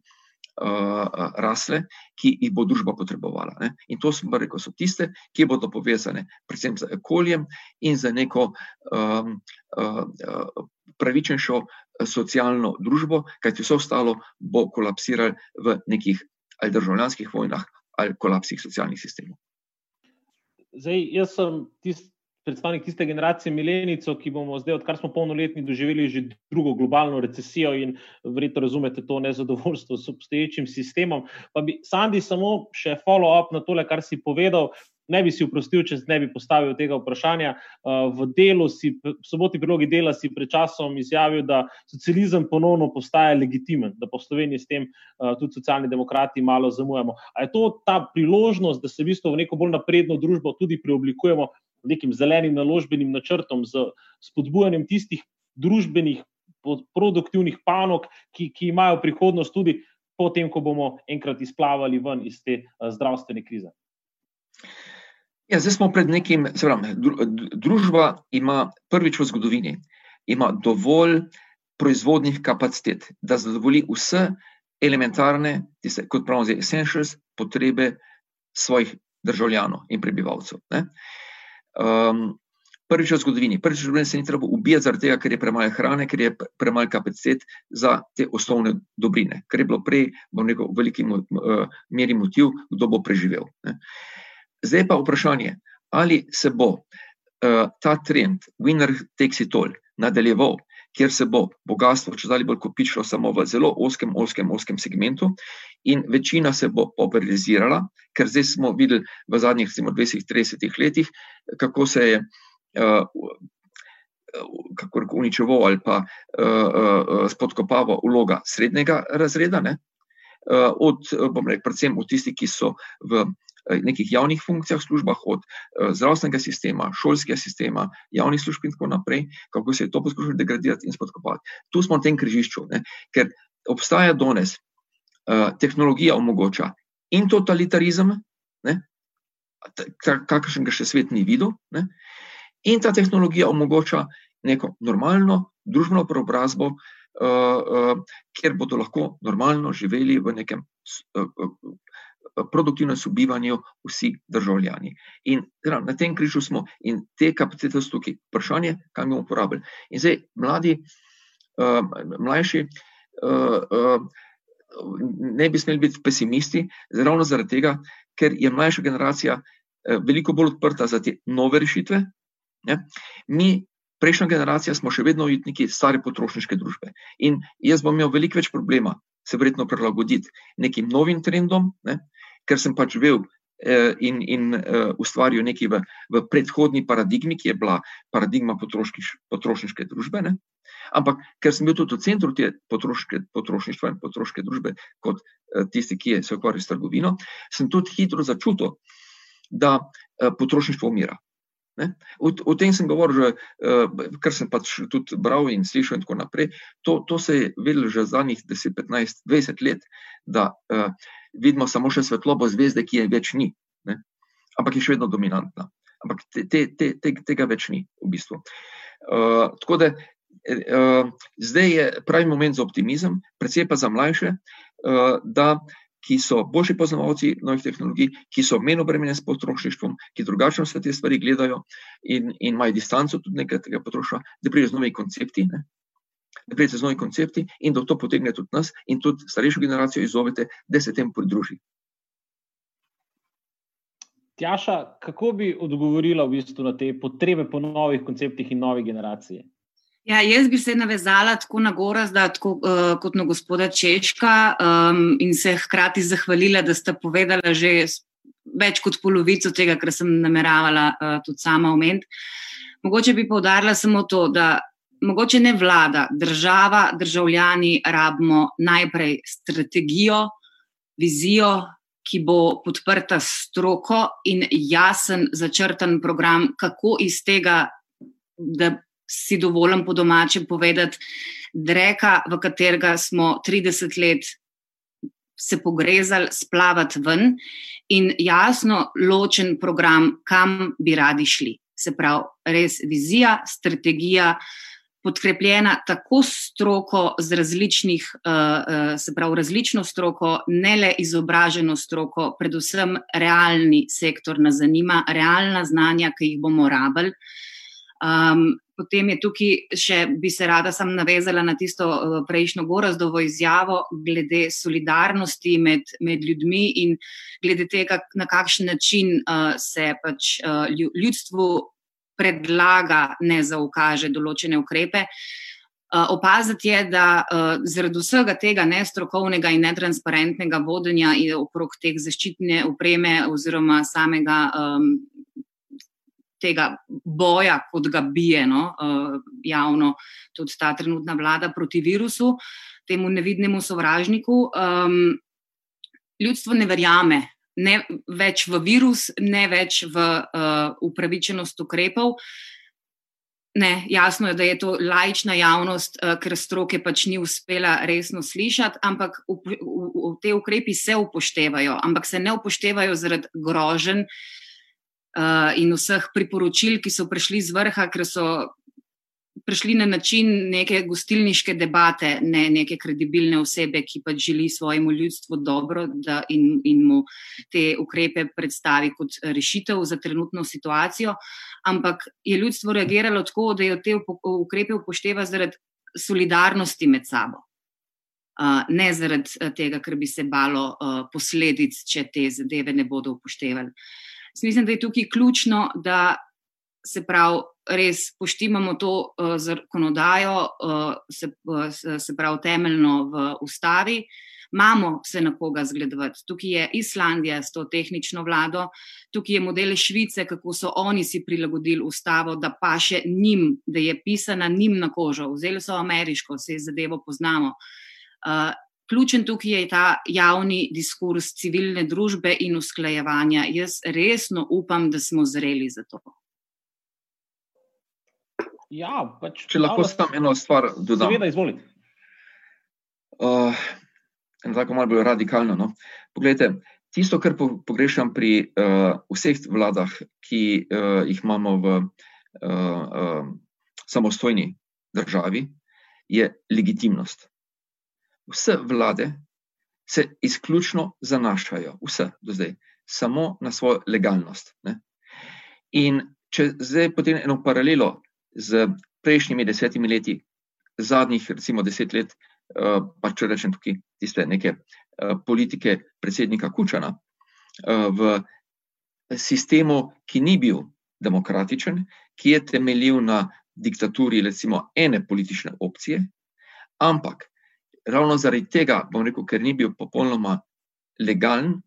eh, rasle, ki jih bo družba potrebovala. Ne? In to smo rekli, so tiste, ki bodo povezane predvsem z okoljem in z neko um, uh, pravičnejšo socialno družbo, kajti vse ostalo bo kolapsiralo v nekih ali državljanskih vojnah ali kolapsih socialnih sistemov. Zdaj, jaz sem tisti predstavnik tiste generacije Milenico, ki bomo zdaj, odkar smo polnoletni, doživeli že drugo globalno recesijo in verjetno razumete to nezadovoljstvo s obstoječim sistemom. Pa bi Sandi samo še follow-up na tole, kar si povedal. Ne bi si uprostil, če ne bi postavil tega vprašanja. Uh, v delu, si, v soboti prilogi dela, si pred časom izjavil, da socializem ponovno postaja legitimen, da po Sloveniji s tem uh, tudi socialni demokrati malo zamujamo. Ali je to ta priložnost, da se v bistvu v neko bolj napredno družbo tudi preoblikujemo, nekim zelenim naložbenim načrtom, z spodbujanjem tistih družbenih, produktivnih panog, ki, ki imajo prihodnost tudi potem, ko bomo enkrat izplavali ven iz te zdravstvene krize. Ja, zdaj smo pred nekim, se pravi, družba ima prvič v zgodovini ima dovolj proizvodnih kapacitet, da zadovolji vse elementarne, tiste, kot pravimo, essentials, potrebe svojih državljanov in prebivalcev. Ne? Um, prvič v zgodovini, prvič v zgodovini se ni treba ubijati zaradi tega, ker je premalo hrane, ker je premalo kapacitet za te osnovne dobrine, ker je bilo prej, bom rekel, v veliki uh, meri motiv, kdo bo preživel. Ne. Zdaj pa vprašanje, ali se bo uh, ta trend, winner takes it all, nadaljeval, kjer se bo bogatstvo če dalje bolj kopičilo samo v zelo oskem, oskem, oskem segmentu, in večina se bo popularizirala, ker zdaj smo videli v zadnjih 20-30 letih, kako se je. Uh, Kako uničeval ali pa uh, uh, spodkopaval vloga srednjega razreda, ne? uh, od, bom rekel, predvsem od tistih, ki so v nekih javnih funkcijah, službah, od zdravstvenega sistema, šolskega sistema, javnih služb in tako naprej, kako se je to poskušalo degradirati in spodkopati. Tu smo na tem križišču, ne? ker obstaja danes tehnologija omogoča in totalitarizem, kakršen ga še svet ni videl, ne? in ta tehnologija omogoča neko normalno družbeno preobrazbo, uh, uh, kjer bodo lahko normalno živeli v nekem uh, uh, produktivnem sobivanju vsi državljani. In teda, na tem križu smo in te kapacitete so tukaj. Vprašanje, kaj bomo uporabili. In zdaj mladi, uh, mlajši. Uh, uh, Ne bi smeli biti pesimisti, ravno zaradi tega, ker je mlajša generacija veliko bolj odprta za te nove rešitve. Ne? Mi prejšnja generacija smo še vedno ujitniki stare potrošniške družbe. In jaz bom imel veliko več problema se verjetno prilagoditi nekim novim trendom, ne, ker sem pač živel eh, in, in uh, ustvaril nekaj v, v predhodni paradigmi, ki je bila paradigma potrošniške družbe. Ne. Ampak ker sem bil tudi v centru te potrošništva in potrošniške družbe, kot uh, tisti, ki je se ukvarjal s trgovino, sem tudi hitro začutil, da uh, potrošništvo umira. O, o tem sem govoril, že, uh, kar sem pač tudi bral in slišal, in tako naprej. To, to se je videlo že zadnjih 10, 15, 20 let, da uh, vidimo samo še svetlobo zvezde, ki je več ni, ne? ampak je še vedno dominantna. Ampak te, te, te, te, tega več ni v bistvu. Uh, tako da uh, zdaj je pravi moment za optimizem, predvsem pa za mlajše, uh, da ki so boljši poznavalci novih tehnologij, ki so menj obremenjeni s potrošništvom, ki drugačno vse te stvari gledajo in, in imajo distanco tudi nekaj tega potrošnja, da pridejo z novimi koncepti. Ne? Da pridete z novimi koncepti in da to potegne tudi nas in tudi starejšo generacijo izzovete, da se temu pridruži. Tjaša, kako bi odgovorila v bistvu na te potrebe po novih konceptih in novi generaciji? Ja, jaz bi se navezala tako na Gorazda, tako, uh, kot na gospoda Češka um, in se hkrati zahvalila, da ste povedala že več kot polovico tega, kar sem nameravala uh, tudi sama omeniti. Mogoče bi povdarila samo to, da mogoče ne vlada, država, državljani rabimo najprej strategijo, vizijo, ki bo podprta stroko in jasen, začrtan program, kako iz tega, da si dovolim po domačem povedati, dreka, v katerega smo 30 let se pogrezali, splavati ven in jasno ločen program, kam bi radi šli. Se pravi, res vizija, strategija, podkrepljena tako stroko z različnih, uh, se pravi, različno stroko, ne le izobraženo stroko, predvsem realni sektor nas zanima, realna znanja, ki jih bomo rabili. Um, Potem je tukaj še, bi se rada sam navezala na tisto uh, prejšnjo gorazdovo izjavo glede solidarnosti med, med ljudmi in glede tega, na kakšen način uh, se pač uh, ljudstvu predlaga, ne zaukaže določene ukrepe. Uh, opaziti je, da uh, zaradi vsega tega nestrokovnega in netransparentnega vodenja okrog teh zaščitne upreme oziroma samega um, tega boja, kot ga bije no, uh, javno tudi ta trenutna vlada proti virusu, temu nevidnemu sovražniku. Um, ljudstvo ne verjame ne več v virus, ne več v uh, upravičenost ukrepov. Ne, jasno je, da je to lajčna javnost, uh, ker stroke pač ni uspela resno slišati, ampak v, v, v, te ukrepi se upoštevajo, ampak se ne upoštevajo zaradi groženj, uh, uh, in vseh priporočil, ki so prišli z vrha, ker so prišli na način neke gostilniške debate, ne neke kredibilne osebe, ki pa želi svojemu ljudstvu dobro in, in mu te ukrepe predstavi kot rešitev za trenutno situacijo. Ampak je ljudstvo reagiralo tako, da je te ukrepe upošteva zaradi solidarnosti med sabo. Uh, ne zaradi tega, ker bi se balo uh, posledic, če te zadeve ne bodo upoštevali. Uh, mislim, da je tukaj ključno, da se pravi, res poštimamo to uh, zakonodajo, uh, se, uh, se pravi, temeljno v ustavi. Imamo se na koga zgledovati. Tukaj je Islandija s to tehnično vlado, tukaj je model Švice, kako so oni si prilagodili ustavo, da pa še njim, da je pisana njim na kožo. Vzeli so ameriško, se je zadevo poznamo. Uh, ključen tukaj je ta javni diskurs civilne družbe in usklajevanja. Jaz resno upam, da smo zreli za to. Ja, pač, Če lahko samo eno stvar dodam. Seveda, izvolite. Uh, tako malo bolj radikalno. No? Poglejte, tisto, kar pogrešam pri uh, vseh vladah, ki uh, jih imamo v uh, uh, samostojni državi, je legitimnost. Vse vlade se izključno zanašajo, vse do zdaj, samo na svojo legalnost. Ne? In če zdaj potem eno paralelo z prejšnjimi desetimi leti, zadnjih, recimo, deset let, eh, pa če rečem tukaj tiste neke eh, politike predsednika Kučana, eh, v sistemu, ki ni bil demokratičen, ki je temeljil na diktaturi, recimo, ene politične opcije, ampak ravno zaradi tega, bom rekel, ker ni bil popolnoma legalen,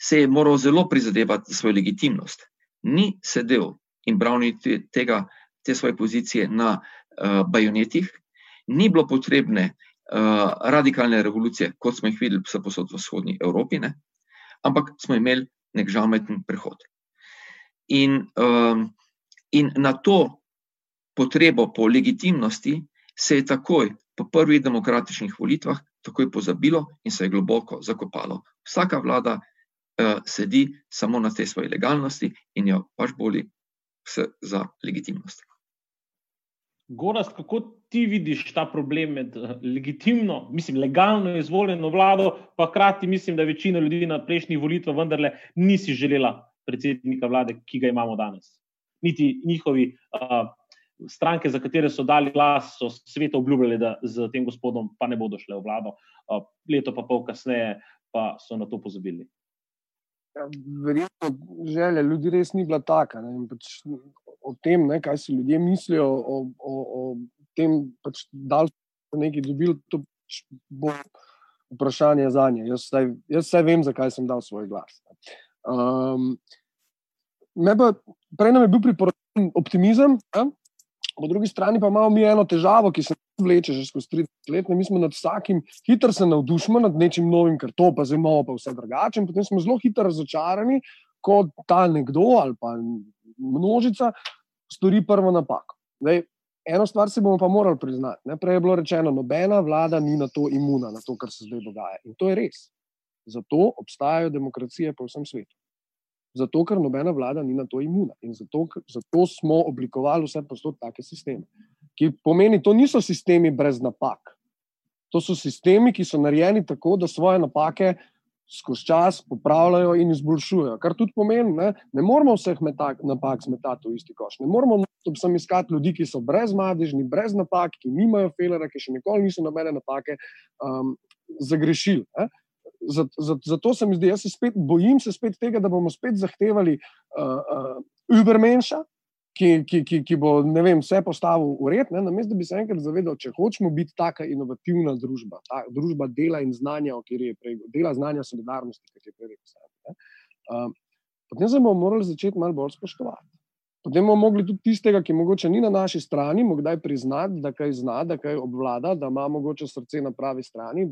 se je moral zelo prizadevati za svojo legitimnost. Ni sedel in branil tega te svoje pozicije na uh, bajonetih, ni bilo potrebne uh, radikalne revolucije, kot smo jih videli vse posod v vzhodni Evropi, ne? ampak smo imeli nek žameten prehod. In, um, in na to potrebo po legitimnosti se je takoj po prvih demokratičnih volitvah takoj pozabilo in se je globoko zakopalo. Vsaka vlada uh, sedi samo na tej svoji legalnosti in jo pač boli za legitimnost. Gorast, kako ti vidiš ta problem med eh, legitimno, mislim, legalno izvoljeno vlado, pa hkrati mislim, da večina ljudi na prejšnjih volitvah vendarle nisi želela predsednika vlade, ki ga imamo danes. Niti njihovi uh, stranke, za katere so dali glas, so svetu obljubljali, da z tem gospodom pa ne bodo šle v vlado. Uh, leto pa pol kasneje pa so na to pozabili. Ja, verjetno želja ljudi res ni bila taka. Pač o tem, ne, kaj si ljudje mislijo o, o, o tem, pač, da so nekaj dobili, to pač bo vprašanje za nje. Jaz, jaz vse vem, zakaj sem dal svoj glas. Um, prej nam je bil priporočen optimizem, ne? po drugi strani pa imamo mi eno težavo, ki se vleče že skozi 30 let. Ne? Mi smo nad vsakim, hitro se navdušimo nad nečim novim, ker to pa zdaj imamo, pa vse drugače. Potem smo zelo hitro razočarani, ko ta nekdo ali pa množica stori prvo napako. Zdaj, eno stvar si bomo pa morali priznati. Ne? Prej je bilo rečeno, nobena vlada ni na to imuna, na to, kar se zdaj dogaja. In to je res. Zato obstajajo demokracije po vsem svetu. Zato, ker nobena vlada ni na to imuna. In zato, zato smo oblikovali vse posod take sisteme. Ki pomeni, to niso sistemi brez napak. To so sistemi, ki so narejeni tako, da svoje napake skozi čas popravljajo in izboljšujejo. Kar tudi pomeni, ne, ne moramo vseh napak zmetati v isti koš. Ne moramo sem iskati ljudi, ki so brezmadežni, brez napak, ki nimajo felera, ki še nikoli niso nobene napake um, zagrešili. Zato, zato, se mi zdi, jaz se spet bojim se spet tega, da bomo spet zahtevali uh, uh, Ubermenša, ki, ki, ki, ki bo vem, vse postavil v red, namesto da bi se enkrat zavedal, če hočemo biti taka inovativna družba, ta družba dela in znanja, ki je prej, dela znanja solidarnosti, ki je prej rekel. Um, potem se bomo morali začeti malo bolj spoštovati. Potem bomo mogli tudi tistega, ki mogoče ni na naši strani, mogli priznati, da kaj zna, da kaj obvlada, da ima mogoče srce na pravi strani,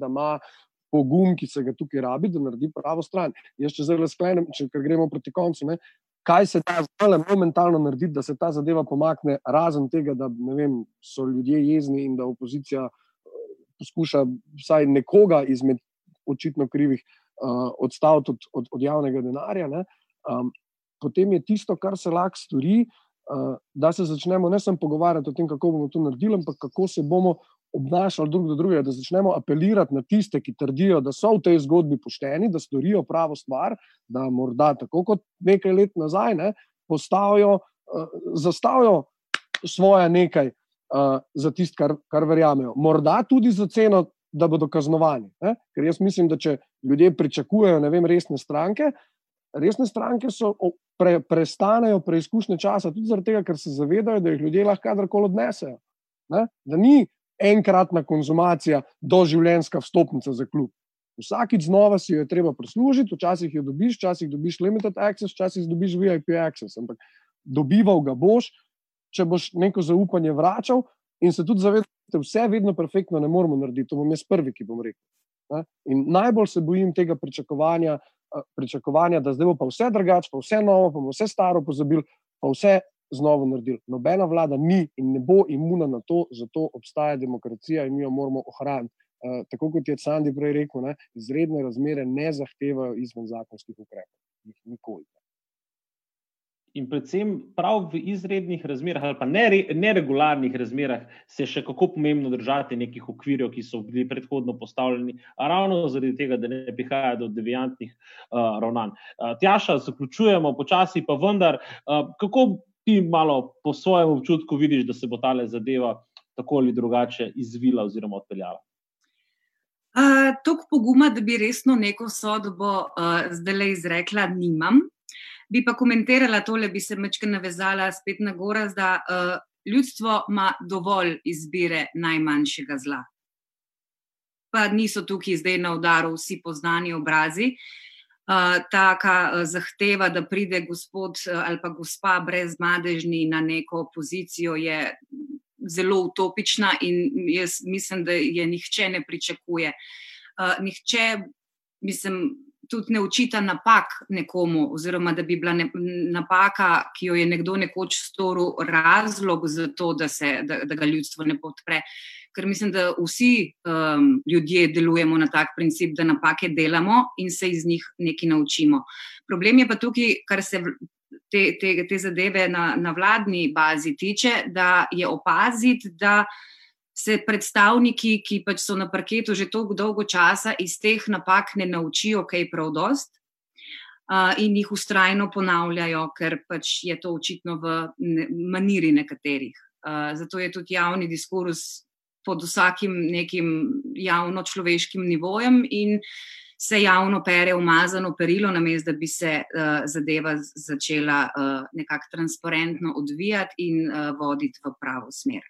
pogum, ki se ga tukaj rabi, da naredi pravo stran. Jaz, če zelo sklenem, če gremo proti koncu, ne, kaj se da zdaj momentalno narediti, da se ta zadeva pomakne, razen tega, da vem, so ljudje jezni in da opozicija eh, poskuša vsaj nekoga izmed očitno krivih uh, odstaviti od, od, od javnega denarja. Um, potem je tisto, kar se lahko stori, uh, da se začnemo ne samo pogovarjati o tem, kako bomo to naredili, ampak kako se bomo obnašali drug do drugega, da začnemo apelirati na tiste, ki trdijo, da so v tej zgodbi pošteni, da storijo pravo stvar, da morda tako kot nekaj let nazaj ne, postavijo, uh, zastavijo svoje nekaj uh, za tisto, kar, kar verjamejo. Morda tudi za ceno, da bodo kaznovani. Ne? Ker jaz mislim, da če ljudje pričakujejo vem, resne stranke, resne stranke so. Pre, prestanejo preizkušnje časa, tudi zato, ker se zavedajo, da jih ljudje lahko kadarkoli odnesejo. Ne? Da ni enkratna konzumacija, doživljenjska vstopnica za klub. Vsakič znova si jo je treba prislužiti, včasih jo dobiš, včasih dobiš limited access, včasih dobiš VIP access. Ampak dobival ga boš, če boš neko zaupanje vračal in se tudi zavedati, da vse vedno perfektno ne moremo narediti. To bom jaz prvi, ki bom rekel. In najbolj se bojim tega pričakovanja, pričakovanja, da zdaj bo pa vse drugače, pa vse novo, pa vse staro pozabil, pa vse znovo naredil. Nobena vlada ni in ne bo imuna na to, zato obstaja demokracija in mi jo moramo ohraniti. Uh, tako kot je Sandi prej rekel, ne, izredne razmere ne zahtevajo izven zakonskih ukrepov. Jih nikoli. In predvsem prav v izrednih razmerah ali pa neregularnih razmerah se še kako pomembno držati nekih okvirjev, ki so bili predhodno postavljeni, ravno zaradi tega, da ne prihaja do deviantnih uh, ravnanj. Uh, Tjaša, zaključujemo počasi, pa vendar, uh, kako ti malo po svojem občutku vidiš, da se bo ta zadeva tako ali drugače izvila oziroma odpeljala? Uh, Tok poguma, da bi resno neko sodbo uh, zdaj le izrekla, nimam. Bi pa komentirala tole, bi se mečke navezala spet na gora, da uh, ljudstvo ima dovolj izbire najmanjšega zla. Pa niso tukaj zdaj na udaru vsi poznani obrazi. Uh, taka zahteva, da pride gospod ali pa gospa brez madežni na neko pozicijo, je zelo utopična in jaz mislim, da je nihče ne pričakuje. Nihče, mislim, tudi ne učita napak nekomu, oziroma da bi bila ne, napaka, ki jo je nekdo nekoč storil, razlog za to, da, se, da, da ga ljudstvo ne podpre ker mislim, da vsi um, ljudje delujemo na tak princip, da napake delamo in se iz njih nekaj naučimo. Problem je pa tukaj, kar se te, te, te zadeve na, na vladni bazi tiče, da je opaziti, da se predstavniki, ki pač so na parketu že tako dolgo časa, iz teh napak ne naučijo kaj prav dost. Uh, in jih ustrajno ponavljajo, ker pač je to očitno v ne, maniri nekaterih. Uh, zato je tudi javni diskurs pod vsakim nekim javno-človeškim nivojem in se javno pere umazano perilo, namesto da bi se uh, zadeva začela uh, nekako transparentno odvijati in uh, voditi v pravo smer.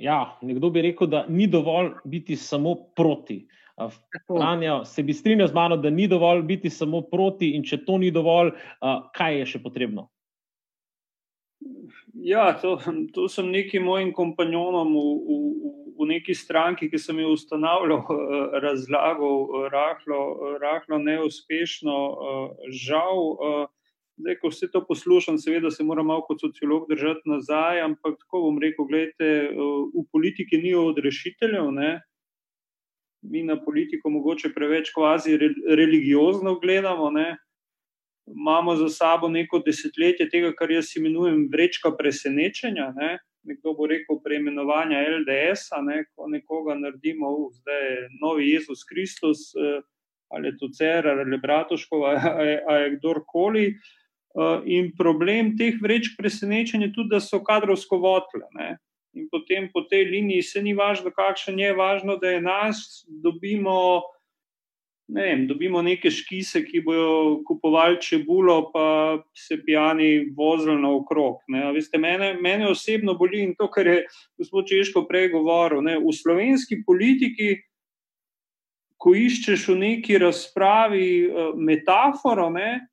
Ja, nekdo bi rekel, da ni dovolj biti samo proti. Franja, se bi strinjal z mano, da ni dovolj biti samo proti, in če to ni dovolj, kaj je še potrebno? Ja, to, to sem nekim mojim kompanjonom v, v, v neki stranki, ki sem jo ustanavljal, eh, razlagal, eh, rahlo, rahlo neuspešno. Eh, žal, zdaj, ko vse to poslušam, seveda se moram malo kot sociolog držati nazaj, ampak tako bom rekel, gledajte, v politiki ni odrešiteljev. Ne? Mi na politiko mogoče preveč kvazi religiozno gledamo. Ne? Imamo za sabo neko desetletje tega, kar jaz imenujem vrečka presenečenja. Ne? Nekdo bo rekel preimenovanja LDS, ne? ko nekoga naredimo, uh, zdaj je novi Jezus Kristus, uh, ali je to Cerar ali Bratuškov, ali je kdorkoli. Uh, in problem teh vrečk presenečenja je tudi, da so kadrovsko votle. Ne? In potem po tej liniji se ni važno, kakšen je, važno, da je nas, dobimo ne vem, dobimo neke škise, ki bodo kupovali čebulo, pa se pijani vozili naokrog. Veste, mene, mene osebno boli in to, kar je gospod Češko prej govoril. Ne? V slovenski politiki, ko iščeš v neki razpravi uh, metaforo, ne,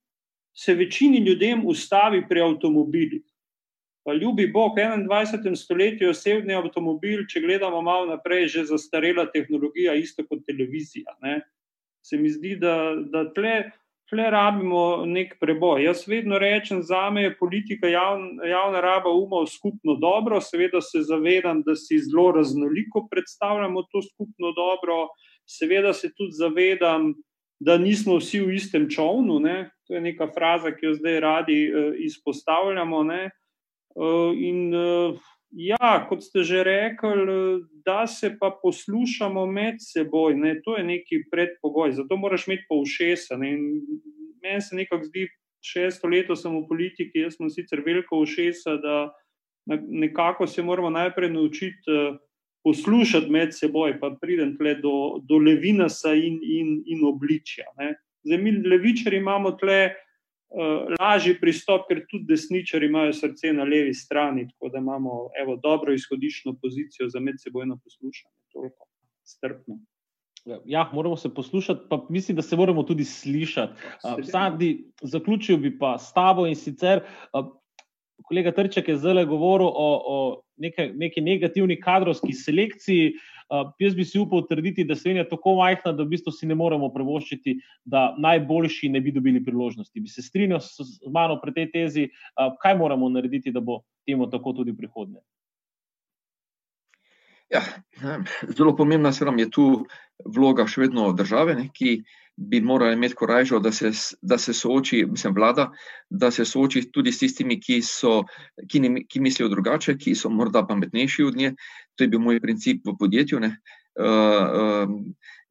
se večini ljudem ustavi pri avtomobilih. Pa ljubi Bog, v 21. stoletju je osebni avtomobil, če gledamo malo naprej, že zastarela tehnologija, isto kot televizija. Ne se mi zdi, da, da tle, tle rabimo nek preboj. Jaz vedno rečem, za me je politika javn, javna raba umov skupno dobro, seveda se zavedam, da si zelo raznoliko predstavljamo to skupno dobro, seveda se tudi zavedam, da nismo vsi v istem čovnu. Ne? To je neka fraza, ki jo zdaj radi uh, izpostavljamo. Uh, in uh, Ja, kot ste že rekli, da se pa poslušamo med seboj, ne, to je neki predpogoj, zato moraš imeti pa ušesa. Meni se nekako zdi, šesto leto sem v politiki, jaz sem sicer veliko ušesa, da nekako se moramo najprej naučiti eh, poslušati med seboj, pa pridem tle do, do levinasa in, in, in obličja. Ne. Zdaj, mi levičari imamo tle. Uh, lažji pristop, ker tudi desničari imajo srce na levi strani, tako da imamo evo, dobro izhodiščno pozicijo za medsebojno poslušanje. Toliko strpno. Ja, moramo se poslušati, pa mislim, da se moramo tudi slišati. Uh, Sadi, zaključil bi pa s tabo in sicer. Uh, Kolega Trček je zelo govoril o, o neke, neki negativni kadrovski selekciji. Uh, jaz bi si upal trditi, da Slovenija je tako majhna, da v bistvu si ne moremo prevoščiti, da najboljši ne bi dobili priložnosti. Bi se strinjal s mano pri tej tezi, uh, kaj moramo narediti, da bo temu tako tudi v prihodnje. Ja, zelo pomembna je tu vloga še vedno države, ne, ki bi morali imeti korajžo, da se, da se sooči, mislim, vlada, da se sooči tudi s tistimi, ki, so, ki, ne, ki mislijo drugače, ki so morda pametnejši od nje. To je bil moj princip v podjetju. Uh, uh,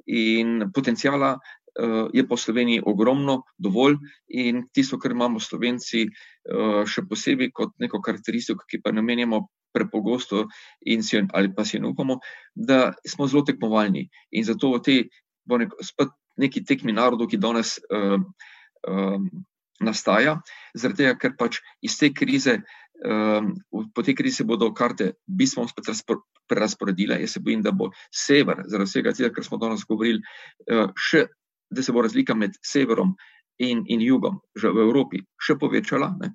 in potencijala uh, je po Sloveniji ogromno, dovolj, in tisto, kar imamo Slovenci, uh, še posebej kot neko karakteristiko, ki pa namenjamo prepogosto in si, ali pa si ne upamo, da smo zelo tekmovalni. In zato v tej, nek, spet neki tekmi narodov, ki danes uh, uh, nastaja, zaradi tega, ker pač iz te krize, uh, po tej krizi bodo karte bistveno spet prerasporedile. Jaz se bojim, da bo sever, zaradi vsega tega, kar smo danes govorili, uh, še, da se bo razlika med severom in, in jugom že v Evropi še povečala. Ne?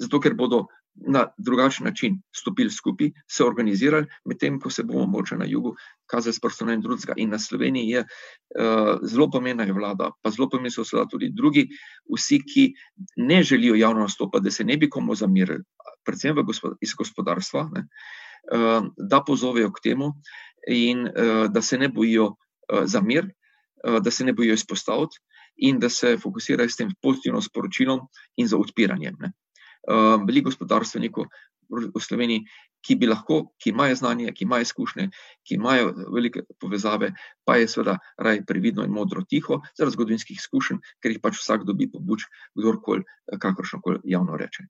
Zato, ker bodo na drugačen način stopili skupaj, se organizirali, medtem ko se bomo moče na jugu kazali s prstom in drugega. In na Sloveniji je uh, zelo pomembna je vlada, pa zelo pomembni so seveda tudi drugi, vsi, ki ne želijo javno nastopati, da se ne bi komu zamirali, predvsem gospod, iz gospodarstva, ne, uh, da pozovejo k temu in uh, da se ne bojijo uh, za mir, uh, da se ne bojijo izpostaviti. In da se fokusirajo s tem pozitivnim sporočilom in za odpiranjem. Ne. Ehm, veliko gospodarstvenikov v Sloveniji, ki bi lahko, ki imajo znanje, ki imajo izkušnje, ki imajo velike povezave, pa je seveda raj previdno in modro tiho, zaradi zgodovinskih izkušenj, ker jih pač vsak dobi pobuč, kdorkoli, kakršno koli javno reče.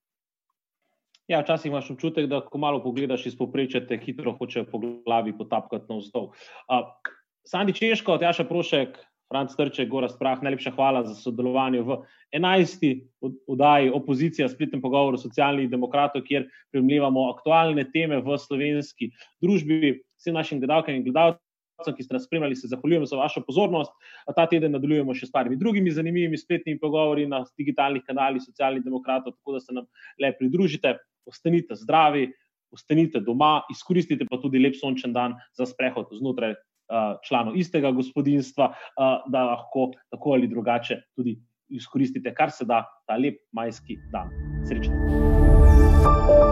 Ja, včasih imaš občutek, da ko malo pogledaš iz poprečja, te hitro hoče po glavi potapkati na vzdolj. Uh, Sandi Češko, Tjaša Prošek, Franc Trček, Gora Sprah, najlepša hvala za sodelovanje v 11. oddaji opozicija, splitnem pogovoru socialnih demokratov, kjer premljivamo aktualne teme v slovenski družbi. Vsem našim gledalkam in gledalcem, ki ste nas spremljali, se zahvaljujem za vašo pozornost. Ta teden nadaljujemo še s parimi drugimi zanimivimi spletnimi pogovori na digitalnih kanalih socialnih demokratov, tako da se nam le pridružite. Ostanite zdravi, ostanite doma, izkoristite pa tudi lep sončen dan za sprehod znotraj članov istega gospodinstva, eh, da lahko tako ali drugače tudi izkoristite, kar se da, ta lep majski dan. Srečno.